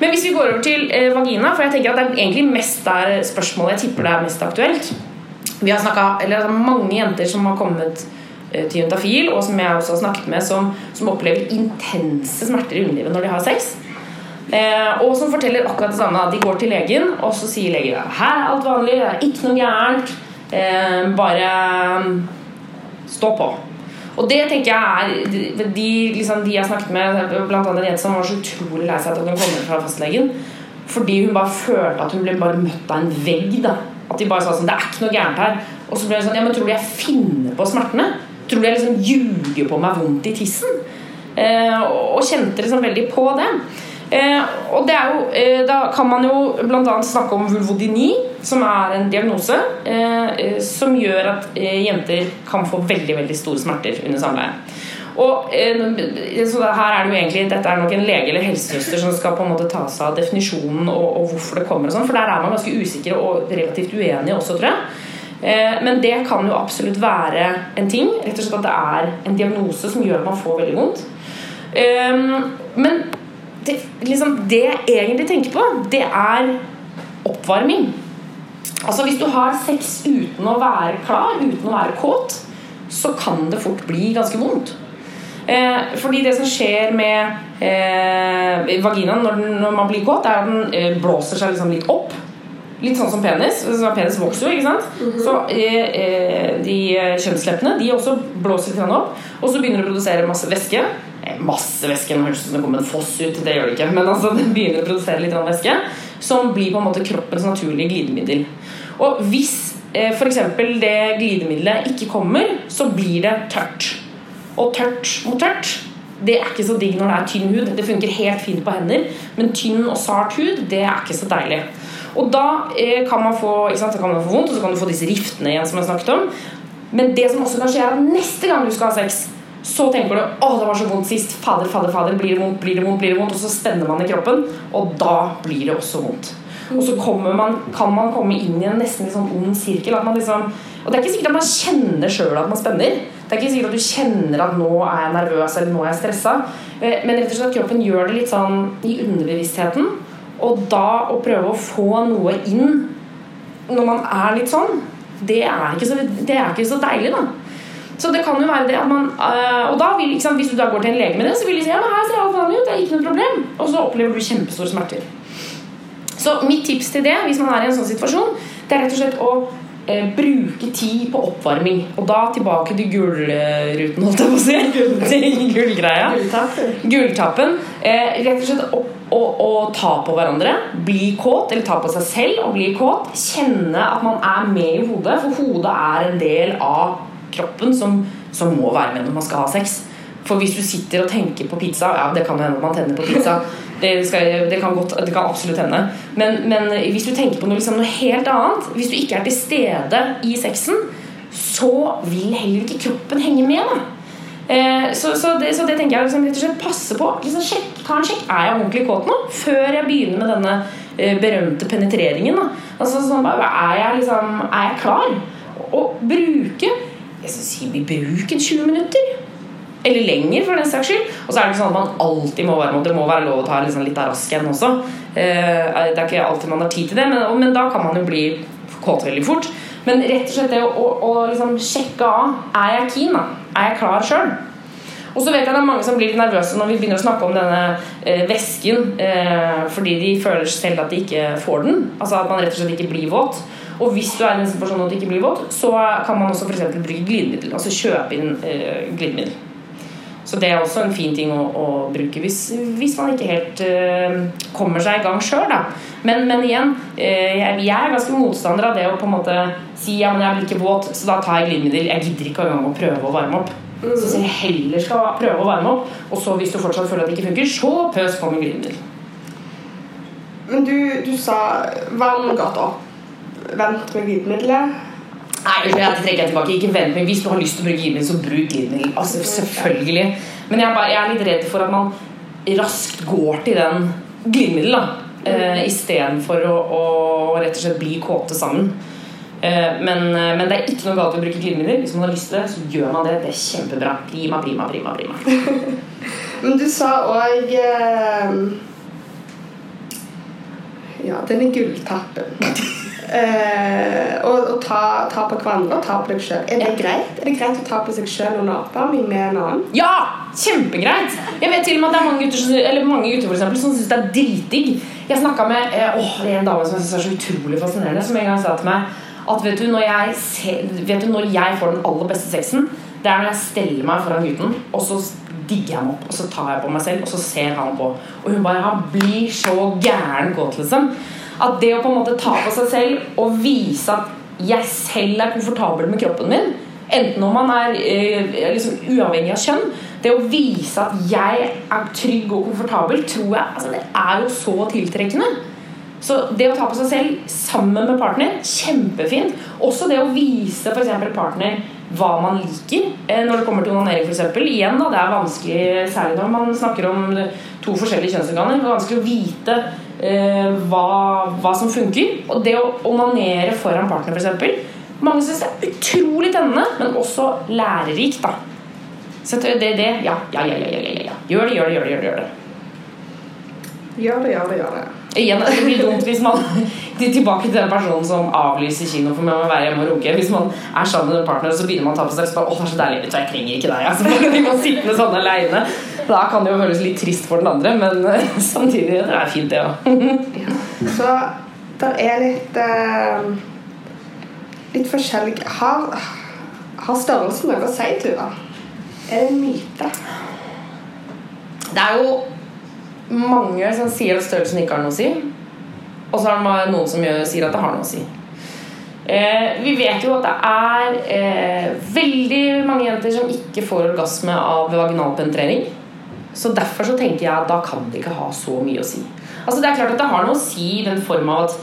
Men hvis vi går over til eh, vagina, for jeg tenker at det er egentlig mest der spørsmålet jeg tipper det er mest aktuelt. Vi har snakket, eller altså mange jenter som har kommet eh, og som jeg også har snakket med, som, som opplever intense smerter i underlivet når de har sex. Eh, og som forteller akkurat det samme. De går til legen, og så sier legen her er alt vanlig, det er ikke noe gærent. Eh, bare mm, stå på. Og det tenker jeg er De, liksom, de jeg snakket med, annet en som var så utrolig lei seg at hun kom fra fastlegen. Fordi hun bare følte at hun ble bare møtt av en vegg. da At de bare sa sånn Det er ikke noe gærent her. Og så ble hun sånn Ja, men tror du jeg finner på smertene? Tror jeg liksom ljuger på meg vondt i tissen? Eh, og kjente liksom veldig på det. Eh, og det er jo, eh, Da kan man jo bl.a. snakke om vulvodyni, som er en diagnose eh, eh, som gjør at eh, jenter kan få veldig veldig store smerter under samleie. Og så her er det jo egentlig Dette er nok en lege eller helsesøster som skal på en måte ta seg av definisjonen og, og hvorfor det kommer. og sånn, For der er man ganske usikker og relativt uenig også, tror jeg. Men det kan jo absolutt være en ting. Rett og slett at det er en diagnose som gjør at man får veldig vondt. Men det, liksom, det jeg egentlig tenker på, det er oppvarming. Altså Hvis du har sex uten å være klar, uten å være kåt, så kan det fort bli ganske vondt. Eh, fordi det som skjer med eh, vaginaen når, når, man blir kåt, er at den eh, blåser seg liksom litt opp. Litt sånn som penis. Så penis vokser jo, ikke sant? Mm -hmm. Så eh, eh, de kjønnsleppene de også blåser litt opp. Og så begynner det å produsere masse væske. Eh, masse væske, det høres ut som det kommer en foss ut. Det gjør det ikke. Men altså, det begynner å produsere litt væske som blir på en måte kroppens naturlige glidemiddel. Og hvis eh, f.eks. det glidemiddelet ikke kommer, så blir det tørt. Og tørt mot tørt det er ikke så digg når det er tynn hud. Det funker helt fint på hender, men tynn og sart hud det er ikke så deilig. Og da eh, kan man få sant, kan man få vondt, og så kan du få disse riftene igjen som jeg snakket om. Men det som også kan skje, er at neste gang du skal ha sex, så tenker du 'Å, det var så vondt sist'. Fader, fader, fader. Blir det vondt, blir det vondt, blir det vondt? Og så spenner man i kroppen, og da blir det også vondt. Og så man, kan man komme inn i en nesten sånn ond sirkel. Liksom, og det er ikke sikkert at man kjenner sjøl at man spenner. Det er ikke sikkert at du kjenner at 'nå er jeg nervøs' eller 'nå er jeg stressa'. Eh, men rett og slett at kroppen gjør det litt sånn i underbevisstheten. Og da å prøve å få noe inn når man er litt sånn, det er ikke så, er ikke så deilig, da. Så det kan jo være det at man øh, Og da vil, sant, Hvis du da går til en lege med det, så vil de si ja, men her ser alt vanlig ut, det er ikke noe problem. Og så opplever du kjempestore smerter. Så mitt tips til det, hvis man er i en sånn situasjon, det er rett og slett å eh, bruke tid på oppvarming. Og da tilbake til gullruten, holdt jeg på å si. gullgreia. Gulltappen. Eh, rett og slett å, å, å, ta på hverandre. Bli kåt, eller ta på seg selv og bli kåt. Kjenne at man er med i hodet, for hodet er en del av kroppen som, som må være med når man skal ha sex. For hvis du sitter og tenker på pizza Ja, det kan jo hende man tenner på pizza. Det, skal, det, kan, godt, det kan, absolutt hende. Men, men, hvis du tenker på noe, liksom, noe, helt annet Hvis du ikke er til stede i sexen, så vil heller ikke kroppen henge med. Eh, så, så, det, så, det, tenker jeg liksom, rett og slett passe på. Liksom, sjekk, ta en sjekk. Er jeg ordentlig kåt nå? Før jeg begynner med denne eh, berømte penetreringen. Altså, sånn, er, jeg, liksom, er jeg klar? Og bruke jeg skal si, Bruk en 20 minutter. Eller lenger, for den saks skyld. Og så er det ikke sånn at man alltid må være Det må være lov å ta liksom litt av rasken også. Eh, det er ikke alltid man har tid til det, men, men da kan man jo bli kåt veldig fort. Men rett og slett det å, å, å liksom sjekke av Er jeg keen, da? Er jeg klar sjøl? Og så vet jeg det er mange som blir nervøse når vi begynner å snakke om denne eh, væsken eh, fordi de føler selv at de ikke får den. Altså at man rett og slett ikke blir våt. Og hvis du er i en situasjon at du ikke blir våt, så kan man også f.eks. bruke glidemiddel. Altså kjøpe inn eh, glidemiddel. Så det er også en fin ting å, å bruke hvis, hvis, man ikke helt uh, kommer seg i gang sjøl. Men, men, igjen, uh, jeg, jeg, er ganske motstander av det å på en måte si ja, men jeg blir ikke våt, så da tar jeg glidemiddel. Jeg gidder ikke engang å prøve å varme opp. Mm. Så jeg heller skal prøve å varme opp, og så hvis du fortsatt føler at det ikke funker, så pøs på med glidemiddel. Men du, du sa varm gata opp. Vent med glidemiddelet. Nei, det trekker jeg tilbake. Ikke vent med Hvis du har lyst til å bruke glidemiddel, så bruk glidemiddel. Altså, selvfølgelig. Men jeg bare, jeg er litt redd for at man raskt går til den glidemiddel, da. Eh, Istedenfor å, å rett og slett bli kåte sammen. Eh, men, eh, men det er ikke noe galt i å bruke glidemiddel. Hvis man har lyst til det, så gjør man det. Det er kjempebra. Prima, prima, prima. prima. Men du sa òg eh, Ja, denne gulltappen. Eh, og og ta, ta på hverandre og ta på deg sjøl. Er det greit? Er det greit å ta på seg sjøl under oppvarming med en annen? Ja! Kjempegreit! Jeg vet til og med at det er mange gutter, eller mange gutter for eksempel, som syns det er dritdigg. Jeg snakka med eh, åh, det er en dame som jeg synes er så utrolig fascinerende, som en gang sa til meg at vet du, når jeg, ser, vet du, når jeg får den aller beste sexen, det er når jeg steller meg foran gutten, og så digger jeg ham opp, og så tar jeg på meg selv, og så ser han på. Og hun bare Han blir så gæren godt, liksom. At det å på en måte ta på seg selv og vise at jeg selv er komfortabel med kroppen min, enten om man er eh, liksom uavhengig av kjønn Det å vise at jeg er trygg og komfortabel, tror jeg altså det er jo så tiltrekkende. Så det å ta på seg selv sammen med partner, kjempefint. Også det å vise f.eks. partner hva man liker eh, når det kommer til onanering, f.eks. Igjen, da, det er vanskelig, særlig når man snakker om to forskjellige kjønnsorganer, det er vanskelig å vite eh, hva, hva som funker. Og det å onanere foran partner, f.eks. Mange syns det er utrolig tennende, men også lærerikt. da Så det, det, det ja, ja, ja, ja, ja, ja. Gjør det, gjør det, gjør det. Gjør det. Gjør det, gjør det, gjør det. Igjen, det blir dumt hvis man Tilbake til den personen som avlyser kino for å være hjemme og runke. Hvis man er sammen med en partner, så begynner man å ta på seg så Å, det er så deilig, jeg trenger ikke deg. Altså, man blir man sittende sånn alene. Da kan det jo føles litt trist for den andre, men eh, samtidig det er fint, det òg. Så det er litt uh, Litt forskjellig Har, har størrelsen noe å si, Tuva? Er det en myte? Det er jo mange som sier at størrelsen ikke har noe å si. Og så er det noen som gjør, sier at det har noe å si. Eh, vi vet jo at det er eh, veldig mange jenter som ikke får orgasme av vaginal penetrering. Så derfor så tenker jeg at da kan det ikke ha så mye å si. Altså Det er klart at det har noe å si i den form av at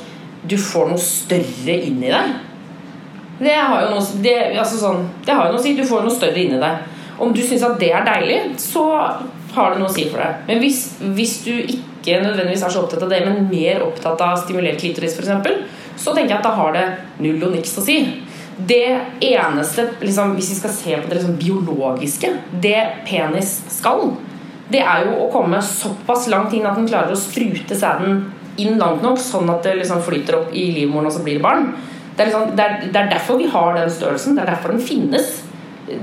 du får noe større inni deg. Det har jo noe, det, altså sånn, det har jo noe å si. Du får noe større inni deg. Om du syns at det er deilig, så har det noe å si for deg. Men hvis, hvis du ikke nødvendigvis er så opptatt av det, men mer opptatt av stimulert klitoris f.eks., så tenker jeg at da har det null og niks å si. Det eneste, liksom, hvis vi skal se på det liksom biologiske, det penis skal, det er jo å komme såpass langt inn at den klarer å sprute sæden inn langt nok, sånn at det liksom flyter opp i livmoren, og så blir det barn. Det er, liksom, det, er, det er derfor vi har den størrelsen. Det er derfor den finnes,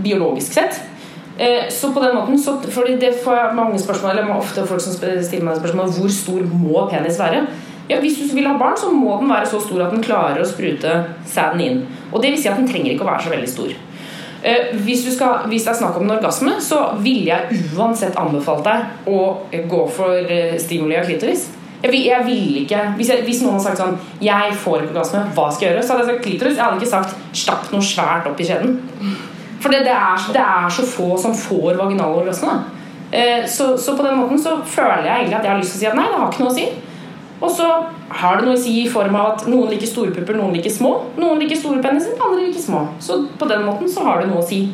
biologisk sett. Eh, så på den måten, så, fordi det får mange spørsmål Eller ofte folk som stiller meg spørsmål Hvor stor må penis være? Ja, Hvis du vil ha barn, så må den være så stor at den klarer å sprute sæden inn. Og det vil si at den trenger ikke å være så veldig stor. Eh, hvis, skal, hvis, det er snakk om en orgasme, så ville jeg uansett anbefalt deg å gå for eh, stimuli av klitoris. Jeg, vil, jeg vil ikke hvis, jeg, hvis, noen har sagt sånn 'Jeg får ikke orgasme, hva skal jeg gjøre?' Så hadde jeg sagt klitoris. Jeg hadde ikke sagt 'stapp noe svært opp i skjeden'. For det, det, er, det, er, så få som får vaginal orgasme. Eh, så, så, på den måten så føler jeg egentlig at jeg har lyst til å si at nei, det har ikke noe å si. Og så har det noe å si i form av at noen liker store pupper, noen liker små. Noen liker store peniser, andre liker små. Så på den måten så har det noe å si.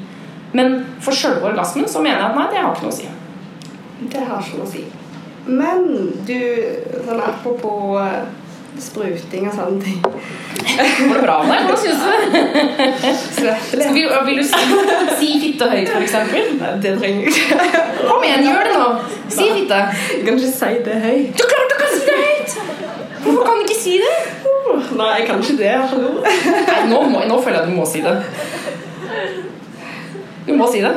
Men for sjølve orgasmen så mener jeg at nei, det har ikke noe å si. Det har ikke noe å si. Men du, sånn apropos uh, spruting og sånne ting Går det bra med deg? Hva syns du? Vil, vil, du si, si fitte høyt, f.eks.? Nei, det trenger jeg ikke. Kom igjen, gjør det nå. Si fitte. Jeg kan ikke si det høyt. Så klart du kan si det høyt! Hvorfor kan du ikke si det? Nei, jeg kan ikke det. Hallo. Nei, nå, må, nå føler jeg at du må si det. Du må si det.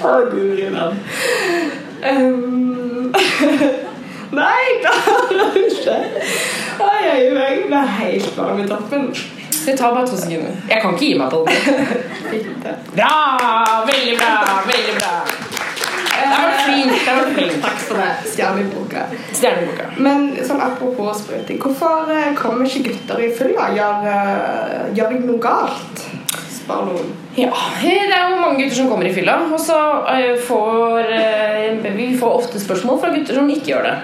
Å, guri land. Um, nei, klarer ikke. Oi, oi, oi. Jeg er helt varm i toppen. Det tar bare to sekunder. Jeg kan ikke gi meg på det. Bra! Veldig bra! Veldig bra. Det var fint. Det var fint. Takk for det. Stjerneboka. Stjerneboka. Men sånn apropos sprøyting. hvorfor eh, kommer ikke gutter i fylla? Gjør, uh, gjør jeg noe galt? Spar noen. Ja, det er jo mange gutter som kommer i fylla, og så uh, får vi får ofte spørsmål fra gutter som ikke gjør det.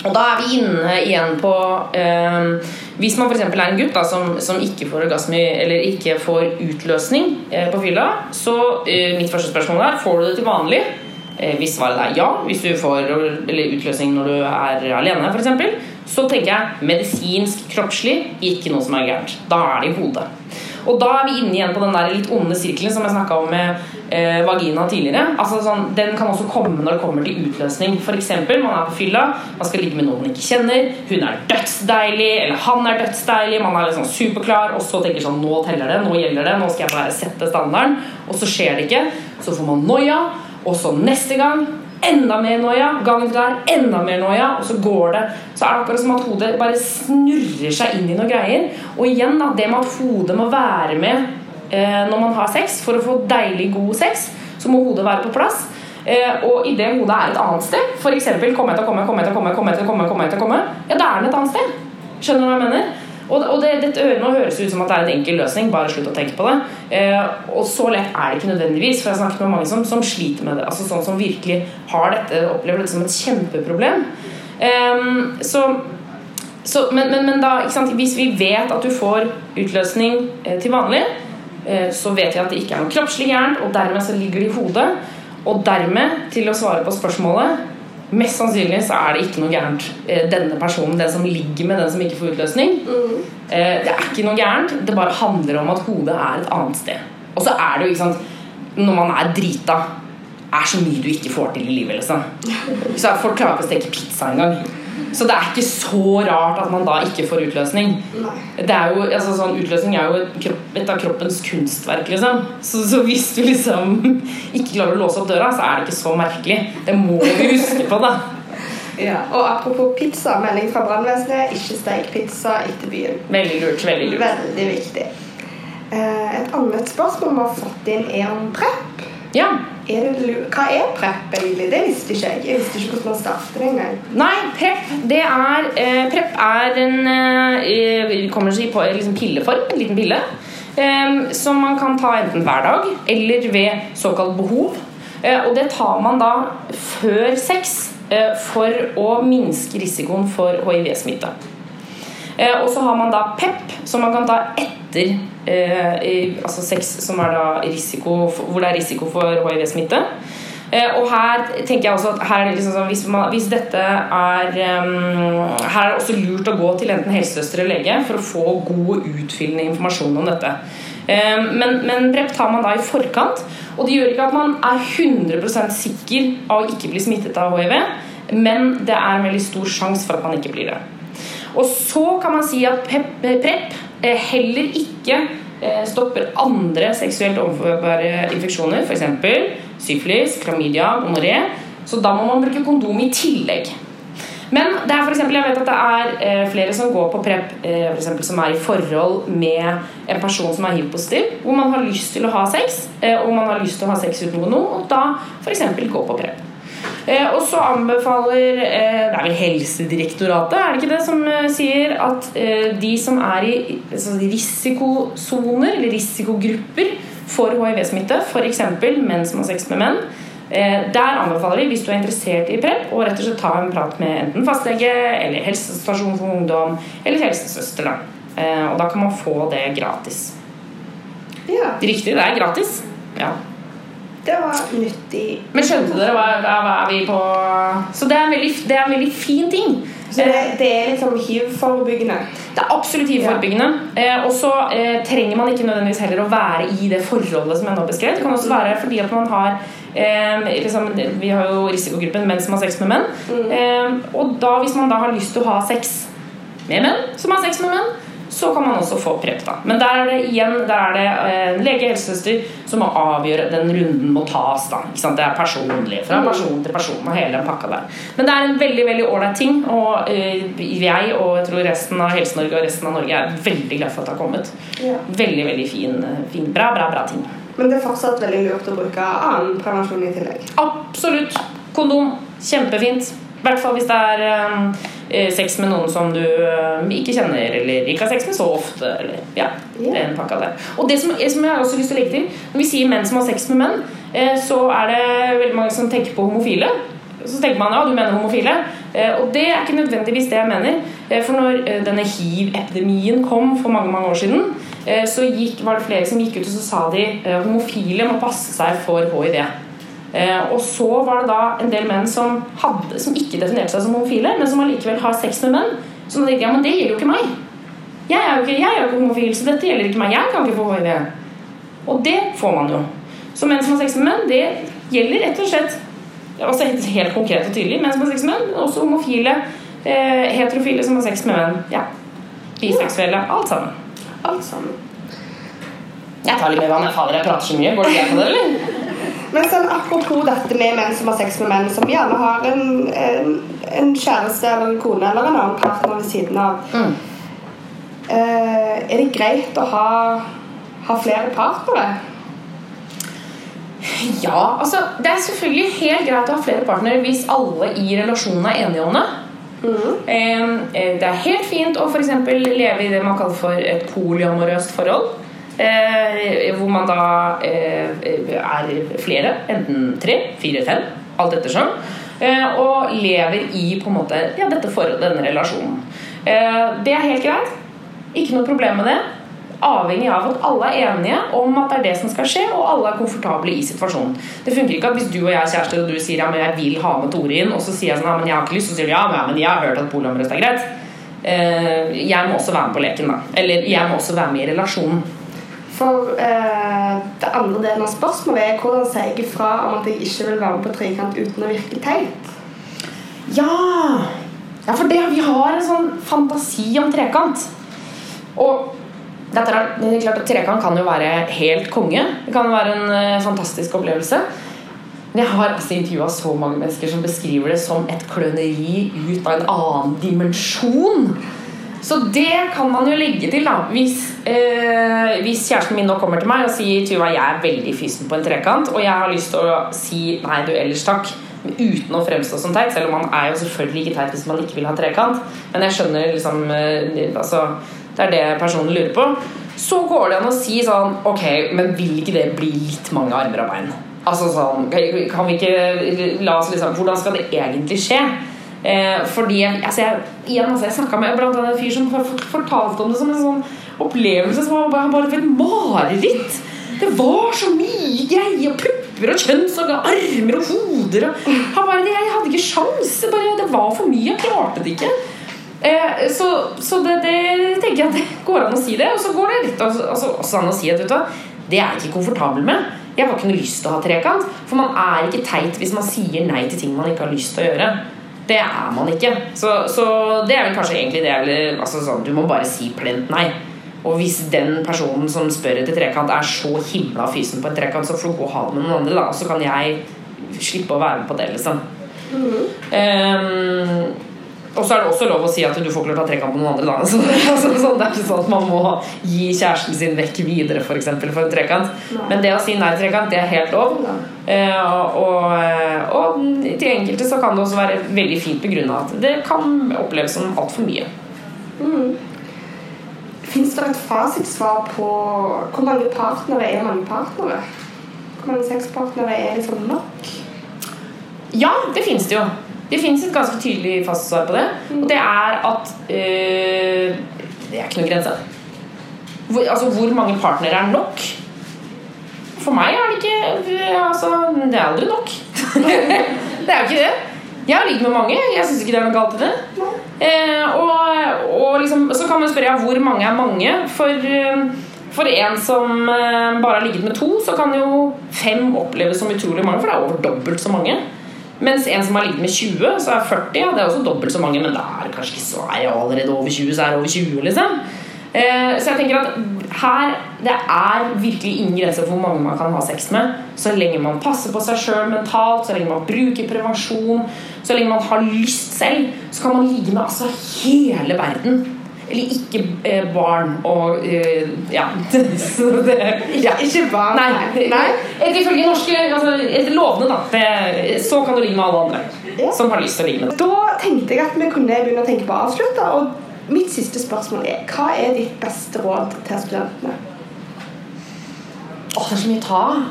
Og da er vi inne igjen på eh, Hvis man f.eks. er en gutt da, som, som ikke får orgasme eller ikke får utløsning eh, på fylla, så eh, mitt første spørsmål er får du det til vanlig. Eh, hvis svaret er ja, hvis du får eller utløsning når du er alene f.eks., så tenker jeg medisinsk, kroppslig, ikke noe som er gærent. Da er det i hodet. Og da er vi inne igjen på den der litt onde sirkelen som jeg snakka om med eh, vagina tidligere. Altså sånn, Den kan også komme når det kommer til utløsning. F.eks. man er på fylla, man skal ligge med noen man ikke kjenner. Hun er dødsdeilig, eller han er dødsdeilig, man er liksom superklar, og så tenker sånn Nå teller det, nå gjelder det, nå skal jeg bare sette standarden. Og så skjer det ikke. Så får man noia, og så neste gang enda mer noia. Gangen der, enda mer noia. Og så går det. Så er det akkurat som at hodet bare snurrer seg inn i noen greier. Og igjen, da, det med at hodet må være med når man har sex. For å få deilig, god sex, så må hodet være på plass. Eh, og idet hodet er et annet sted, f.eks. komme etter komme, komme etter komme, komme etter komme, komme etter komme, ja, da er den et annet sted. Skjønner du hva jeg mener? Og, og det, dette, nå høres ut som at det er en enkel løsning, bare slutt å tenke på det. Eh, og så lett er det ikke nødvendigvis, for jeg har snakket med mange som, som sliter med det. Altså sånn som virkelig har dette, opplever dette som et kjempeproblem. Eh, så, så, men, men, men da, hvis vi vet at du får utløsning eh, til vanlig, eh, så vet jeg at det ikke er noe kroppslig gærent, og dermed så ligger det i hodet. Og dermed, til å svare på spørsmålet Mest sannsynlig så er det ikke noe gærent. Eh, denne personen, den som ligger med den som ikke får utløsning, mm. det er ikke noe gærent. Det bare handler om at hodet er et annet sted. Og så er det jo, ikke sant Når man er drita, er så mye du ikke får til i livet, liksom. Så folk klarer ikke å steke pizza engang. Så det er ikke så rart at man da ikke får utløsning. Det er jo, altså, sånn, utløsning er jo et, et av kroppens kunstverk, liksom. Så, så, hvis du liksom ikke klarer å låse opp døra, så er det ikke så merkelig. Det må vi huske på, da. Ja, og Apropos pizza, melding fra brannvesenet. Ikke steik pizza etter byen. Veldig lurt. Veldig lurt. Veldig viktig. Eh, et annet spørsmål vi har fått inn, er om PREP. Ja. Er det, hva er PREP egentlig? Det visste ikke jeg. Jeg visste ikke hvordan man starter det engang. Nei, PREP det er eh, PREP er en eh, kommer seg på liksom pilleform. En liten pille. Eh, som man kan ta enten hver dag eller ved såkalt behov. Eh, og det tar man da før sex eh, for å minske risikoen for hiv-smitte. Eh, og så har man da PEP, som man kan ta etter eh, altså sex som er da risiko, hvor det er risiko for hiv-smitte. Eh, og her tenker jeg også at er liksom sånn, hvis, man, hvis, dette er um, Her er det også lurt å gå til enten helsesøster eller lege for å få god utfyllende informasjon om dette. Men, men PREP tar man da i forkant, og det gjør ikke at man er 100 sikker av å ikke bli smittet av hiv, men det er en veldig stor sjanse for at man ikke blir det. Og så kan man si at PREP eh, heller ikke eh, stopper andre seksuelt overførbare infeksjoner, f.eks. syflis, klamydia, gonoré. Så da må man bruke kondom i tillegg. Men det er for eksempel, jeg vet at det er eh, flere som går på PREP for eksempel, som er i forhold med en person som er hiv-positiv, hvor man har lyst til å ha sex, og man har lyst til å ha sex uten noe, og da f.eks. gå på PREP. Eh, og så anbefaler eh, Det er vel Helsedirektoratet, er det ikke det, som eh, sier at de som er i altså risikosoner, eller risikogrupper for hiv-smitte, f.eks. menn som har sex med menn, der anbefaler de, hvis du er interessert i PREP, å rett og slett ta en prat med enten fastlege eller helsestasjon for ungdom eller helsesøster. Da. Og da kan man få det gratis. Ja. Riktig, det er gratis. Ja. Det var nyttig. Men skjønte dere hva, hva er vi på Så det er en veldig, det er en veldig fin ting. Så det, det er liksom hiv-forebyggende? Det er absolutt hiv-forebyggende. Ja. Eh, og så eh, trenger man ikke nødvendigvis heller å være i det forholdet som jeg nå beskrev. Det kan også være fordi at man har eh, liksom, Vi har jo risikogruppen menn som har sex med menn. Mm. Eh, og da, hvis man da har lyst til å ha sex med menn som har sex med menn, så kan man også få PREP. da. Men der er det igjen der er det en eh, lege helsesøster som må avgjøre den runden må tas. da. Det er personlig. Fra person til person og hele den pakka der. Men det er en veldig veldig ålreit ting, og uh, jeg og jeg tror resten av Helse-Norge og resten av Norge er veldig glad for at det har kommet. Ja. Veldig, veldig fin, fin, bra, bra, bra ting. Men det er fortsatt veldig lurt å bruke annen prevensjon i tillegg? Absolutt. Kondom. Kjempefint. I hvert fall hvis det er um, sex med noen som du um, ikke kjenner, eller ikke har sex med så ofte. Eller, ja, yeah. pakka der. Og det som, som, jeg har også lyst til å legge til Når vi sier menn som har sex med menn, eh, så er det veldig mange som tenker på homofile. så tenker man ja, du mener homofile. Eh, og det er ikke nødvendigvis det jeg mener. Eh, for når denne hiv-epidemien kom for mange mange år siden, så gikk, var det flere som gikk ut og så sa de homofile må passe seg for hiv. Eh, og så var det da en del menn som, hadde, som ikke definerte seg som homofile, men som allikevel har sex med menn. Så da tenkte ja, men det gjelder jo ikke meg. Jeg er jo ikke, jeg er jo ikke homofil, så dette gjelder ikke meg. Jeg kan ikke få hiv. Og det får man jo. Så menn som har sex med menn, det gjelder rett og slett altså helt konkret og tydelig. Menn som har sex med menn, også homofile, eh, heterofile som har sex med menn. Ja. Biseksuelle. Alt sammen. Alt sammen. Jeg tar litt mer vann. Fader, jeg prater så mye. Går det greit med det, eller? Men sånn, apropos dette med menn som har sex med menn, som gjerne har en, en, en kjæreste eller en kone eller en annen partner ved siden av. Mm. Uh, er det greit å ha, ha flere partnere? Ja, altså Det er selvfølgelig helt greit å ha flere partnere hvis alle i relasjonen er enige om det. Eh, eh, Det er helt fint å eksempel leve i det man kaller for et polyamorøst forhold. Eh, hvor man da eh, er flere, enten tre, fire, fem, alt ettersom. Eh, og lever i på en måte ja, dette forholdet, denne relasjonen. Det er helt greit. Ikke noe problem med det. Avhengig av at alle er enige om at det er det som skal skje, og alle er komfortable i situasjonen. Det funker ikke at hvis du og jeg er kjærester, og du sier ja, men jeg vil ha med Tore inn, og så sier jeg sånn ja, men jeg har ikke lyst, så sier du ja, men, jeg har hørt at polyamorøst er greit. Jeg må også være med på leken, da. Eller jeg må også være med i relasjonen. For eh, det andre delen av spørsmålet er hvordan sier jeg ifra om at jeg ikke vil være med på trekant uten å virke teit? Ja! ja for det, vi har en sånn fantasi om trekant. Og dette er, det er klart at Trekant kan jo være helt konge. Det kan være en uh, fantastisk opplevelse. Men jeg har altså intervjua så mange mennesker som beskriver det som et kløneri ut av en annen dimensjon. Så det kan man jo legge til, da. Hvis, eh, hvis kjæresten min nå kommer til meg og sier Tuva, jeg er veldig fysen på en trekant, og jeg har lyst til å si nei, du, ellers takk. Uten å fremstå som teit, selv om man er jo selvfølgelig ikke teit hvis man ikke vil ha trekant. Men jeg skjønner liksom eh, altså, Det er det personen lurer på. Så går det an å si sånn Ok, men vil ikke det bli litt mange armer og bein? Altså sånn Kan vi ikke la oss liksom Hvordan skal det egentlig skje? Eh, fordi altså jeg, igjen, altså jeg snakka med blant annet en fyr som fortalte om det som en sånn opplevelse som var bare, bare et mareritt. Det var så mye greier. Pupper og kjønnsorgan, armer og hoder. Og, han bare, jeg hadde ikke sjans. Bare, det var for mye. Jeg klarte det ikke. Eh, så så det, det tenker jeg at det går an å si det. Og så går det litt altså, altså, også an å si at vet du det er jeg ikke komfortabel med. Jeg har ikke noe lyst til å ha trekant. For man er ikke teit hvis man sier nei til ting man ikke har lyst til å gjøre. Det er man ikke. Så, så det er vel kanskje egentlig det eller, altså sånn, Du må bare si plent nei. Og hvis den personen som spør etter trekant, er så himla fysen på en trekant, så får du gå og ha det med noen andre, da. Så kan jeg slippe å være med på det, liksom. Ehm, og så er det også lov å si at du får ikke lov til å ha trekant med noen andre. Så, altså, sånn, det er ikke sånn at man må gi kjæresten sin vekk videre for, eksempel, for en trekant. Men det å si nei til trekant, det er helt lov. Eh, og, og, og til enkelte så kan det også være veldig fint begrunna at det kan oppleves som altfor mye. Fins det et fasitsvar på hvor mange partnere er mange partnere? Hvor mange sexpartnere er liksom nok? Ja, det fins det jo. Det fins et ganske tydelig fastsvar på det. Og det er at øh, Det er ikke noen grense. Hvor, altså, hvor mange partnere er nok? For meg er det ikke altså, Det er aldri nok. det er jo ikke det. Jeg har ligget med mange. Jeg syns ikke det er noe galt i det. Eh, og og liksom, så kan man spørre ja, hvor mange er mange. For, eh, for en som eh, bare har ligget med to, så kan jo fem oppleves som utrolig mange, for det er over dobbelt så mange. Mens en som har ligget med 20, så er 40 ja, det er også dobbelt så mange. Men da er det kanskje ikke så er jeg allerede over 20, så er det over 20, liksom. Eh, så jeg tenker at her Det er virkelig ingen grenser for hvor mange man kan ha sex med. Så lenge man passer på seg sjøl mentalt, så lenge man bruker prevensjon, så lenge man har lyst selv, så kan man ligge med altså hele verden. Eller ikke eh, barn og eh, Ja. så det, ja. Ikke barn, Nei. nei. Etter ifølge norske altså, etter lovene, da. Det, så kan du ligge med alle andre Ja. som har lyst til å ligge med deg. Da tenkte jeg at vi kunne begynne å tenke på å avslutte. Og mitt siste spørsmål er hva er ditt beste råd til studentene? Åh, det er så mye å ta av.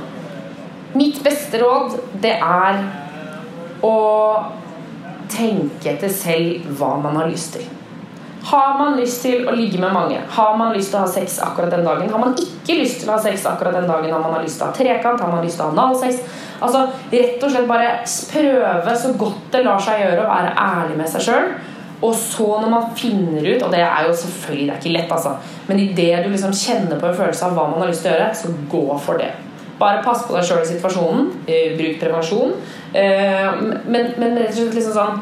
Mitt beste råd, det er å tenke etter selv hva man har lyst til. Har man lyst til å ligge med mange? Har man lyst til å ha sex akkurat den dagen? Har man ikke lyst til å ha sex akkurat den dagen? Har man lyst til å ha trekant? Har man lyst til å ha analsex? Altså, rett og slett bare prøve så godt det lar seg gjøre å være ærlig med seg sjøl. Og så når man finner ut, og det er jo selvfølgelig det er ikke lett, altså, men idet du liksom kjenner på en følelse av hva man har lyst til å gjøre, så gå for det. Bare pass på deg sjøl i situasjonen. Eh, bruk prevensjon. Eh, men, men rett og slett liksom sånn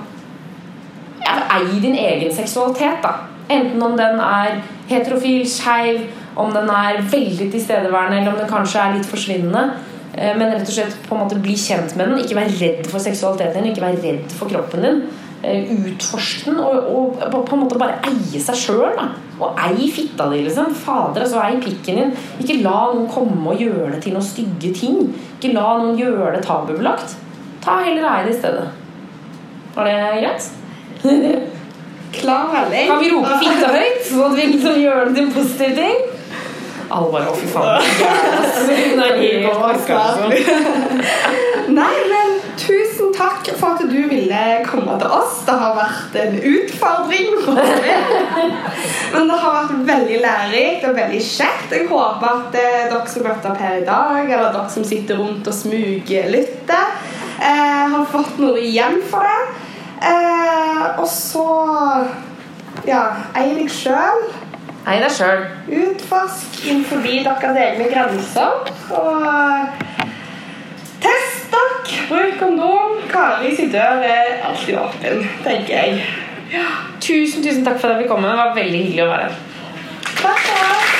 ja, Ei din egen seksualitet, da. Enten om den er heterofil, skeiv, om den er veldig tilstedeværende, eller om den kanskje er litt forsvinnende. Eh, Men rett og slett på en måte bli kjent med den. Ikke vær redd for seksualiteten din, ikke vær redd for kroppen din. Eh, Utforsk den, og, og på- en måte bare eie seg sjøl. Og ei fitta di, liksom. Fader, altså ei pikken din. Ikke la noen komme og gjøre det til noen stygge ting. Ikke la noen gjøre det tabubelagt. Ta heller eie det i stedet. Var det greit? Klar melding. Kan vi rope fitte høyt, sånn at vi liksom gjør det til en positiv ting? Alle bare 'å, fy faen'. Nei, men tusen takk for at du ville komme til oss. Det har vært en utfordring. Men det har vært veldig lærerikt og veldig kjekt. Jeg håper at eh, dere som møtte opp her i dag, eller dere som sitter rundt og smuglytter, eh, har fått noe igjen for det. Eh, og så ja, ei deg sjøl. Hei deg sjøl. Utforsk innenfor deres egne grenser. Og test dere. Bruk kondom. Kari sin dør er alltid åpen, tenker jeg. Tusen, tusen takk for at vi kom. Det var veldig hyggelig å være her. Takk for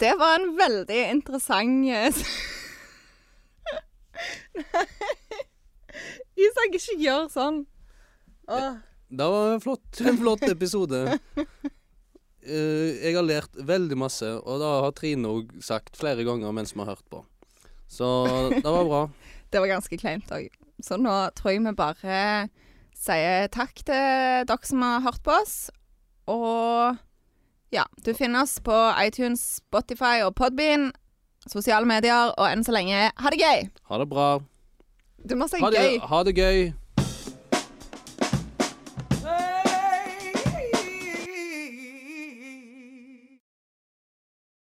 Det var en veldig interessant eh, Isak, ikke gjør sånn. Åh. Det var en flott, en flott episode. Eh, jeg har lært veldig masse, og det har Trine òg sagt flere ganger mens vi har hørt på. Så det var bra. Det var ganske kleint òg. Så nå tror jeg vi bare sier takk til dere som har hørt på oss. Og ja, du finner oss på iTunes, Spotify og Podbean. Sosiale medier, og enn så lenge ha det gøy! Ha det bra. Du må si Ha det, gøy. ha det gøy.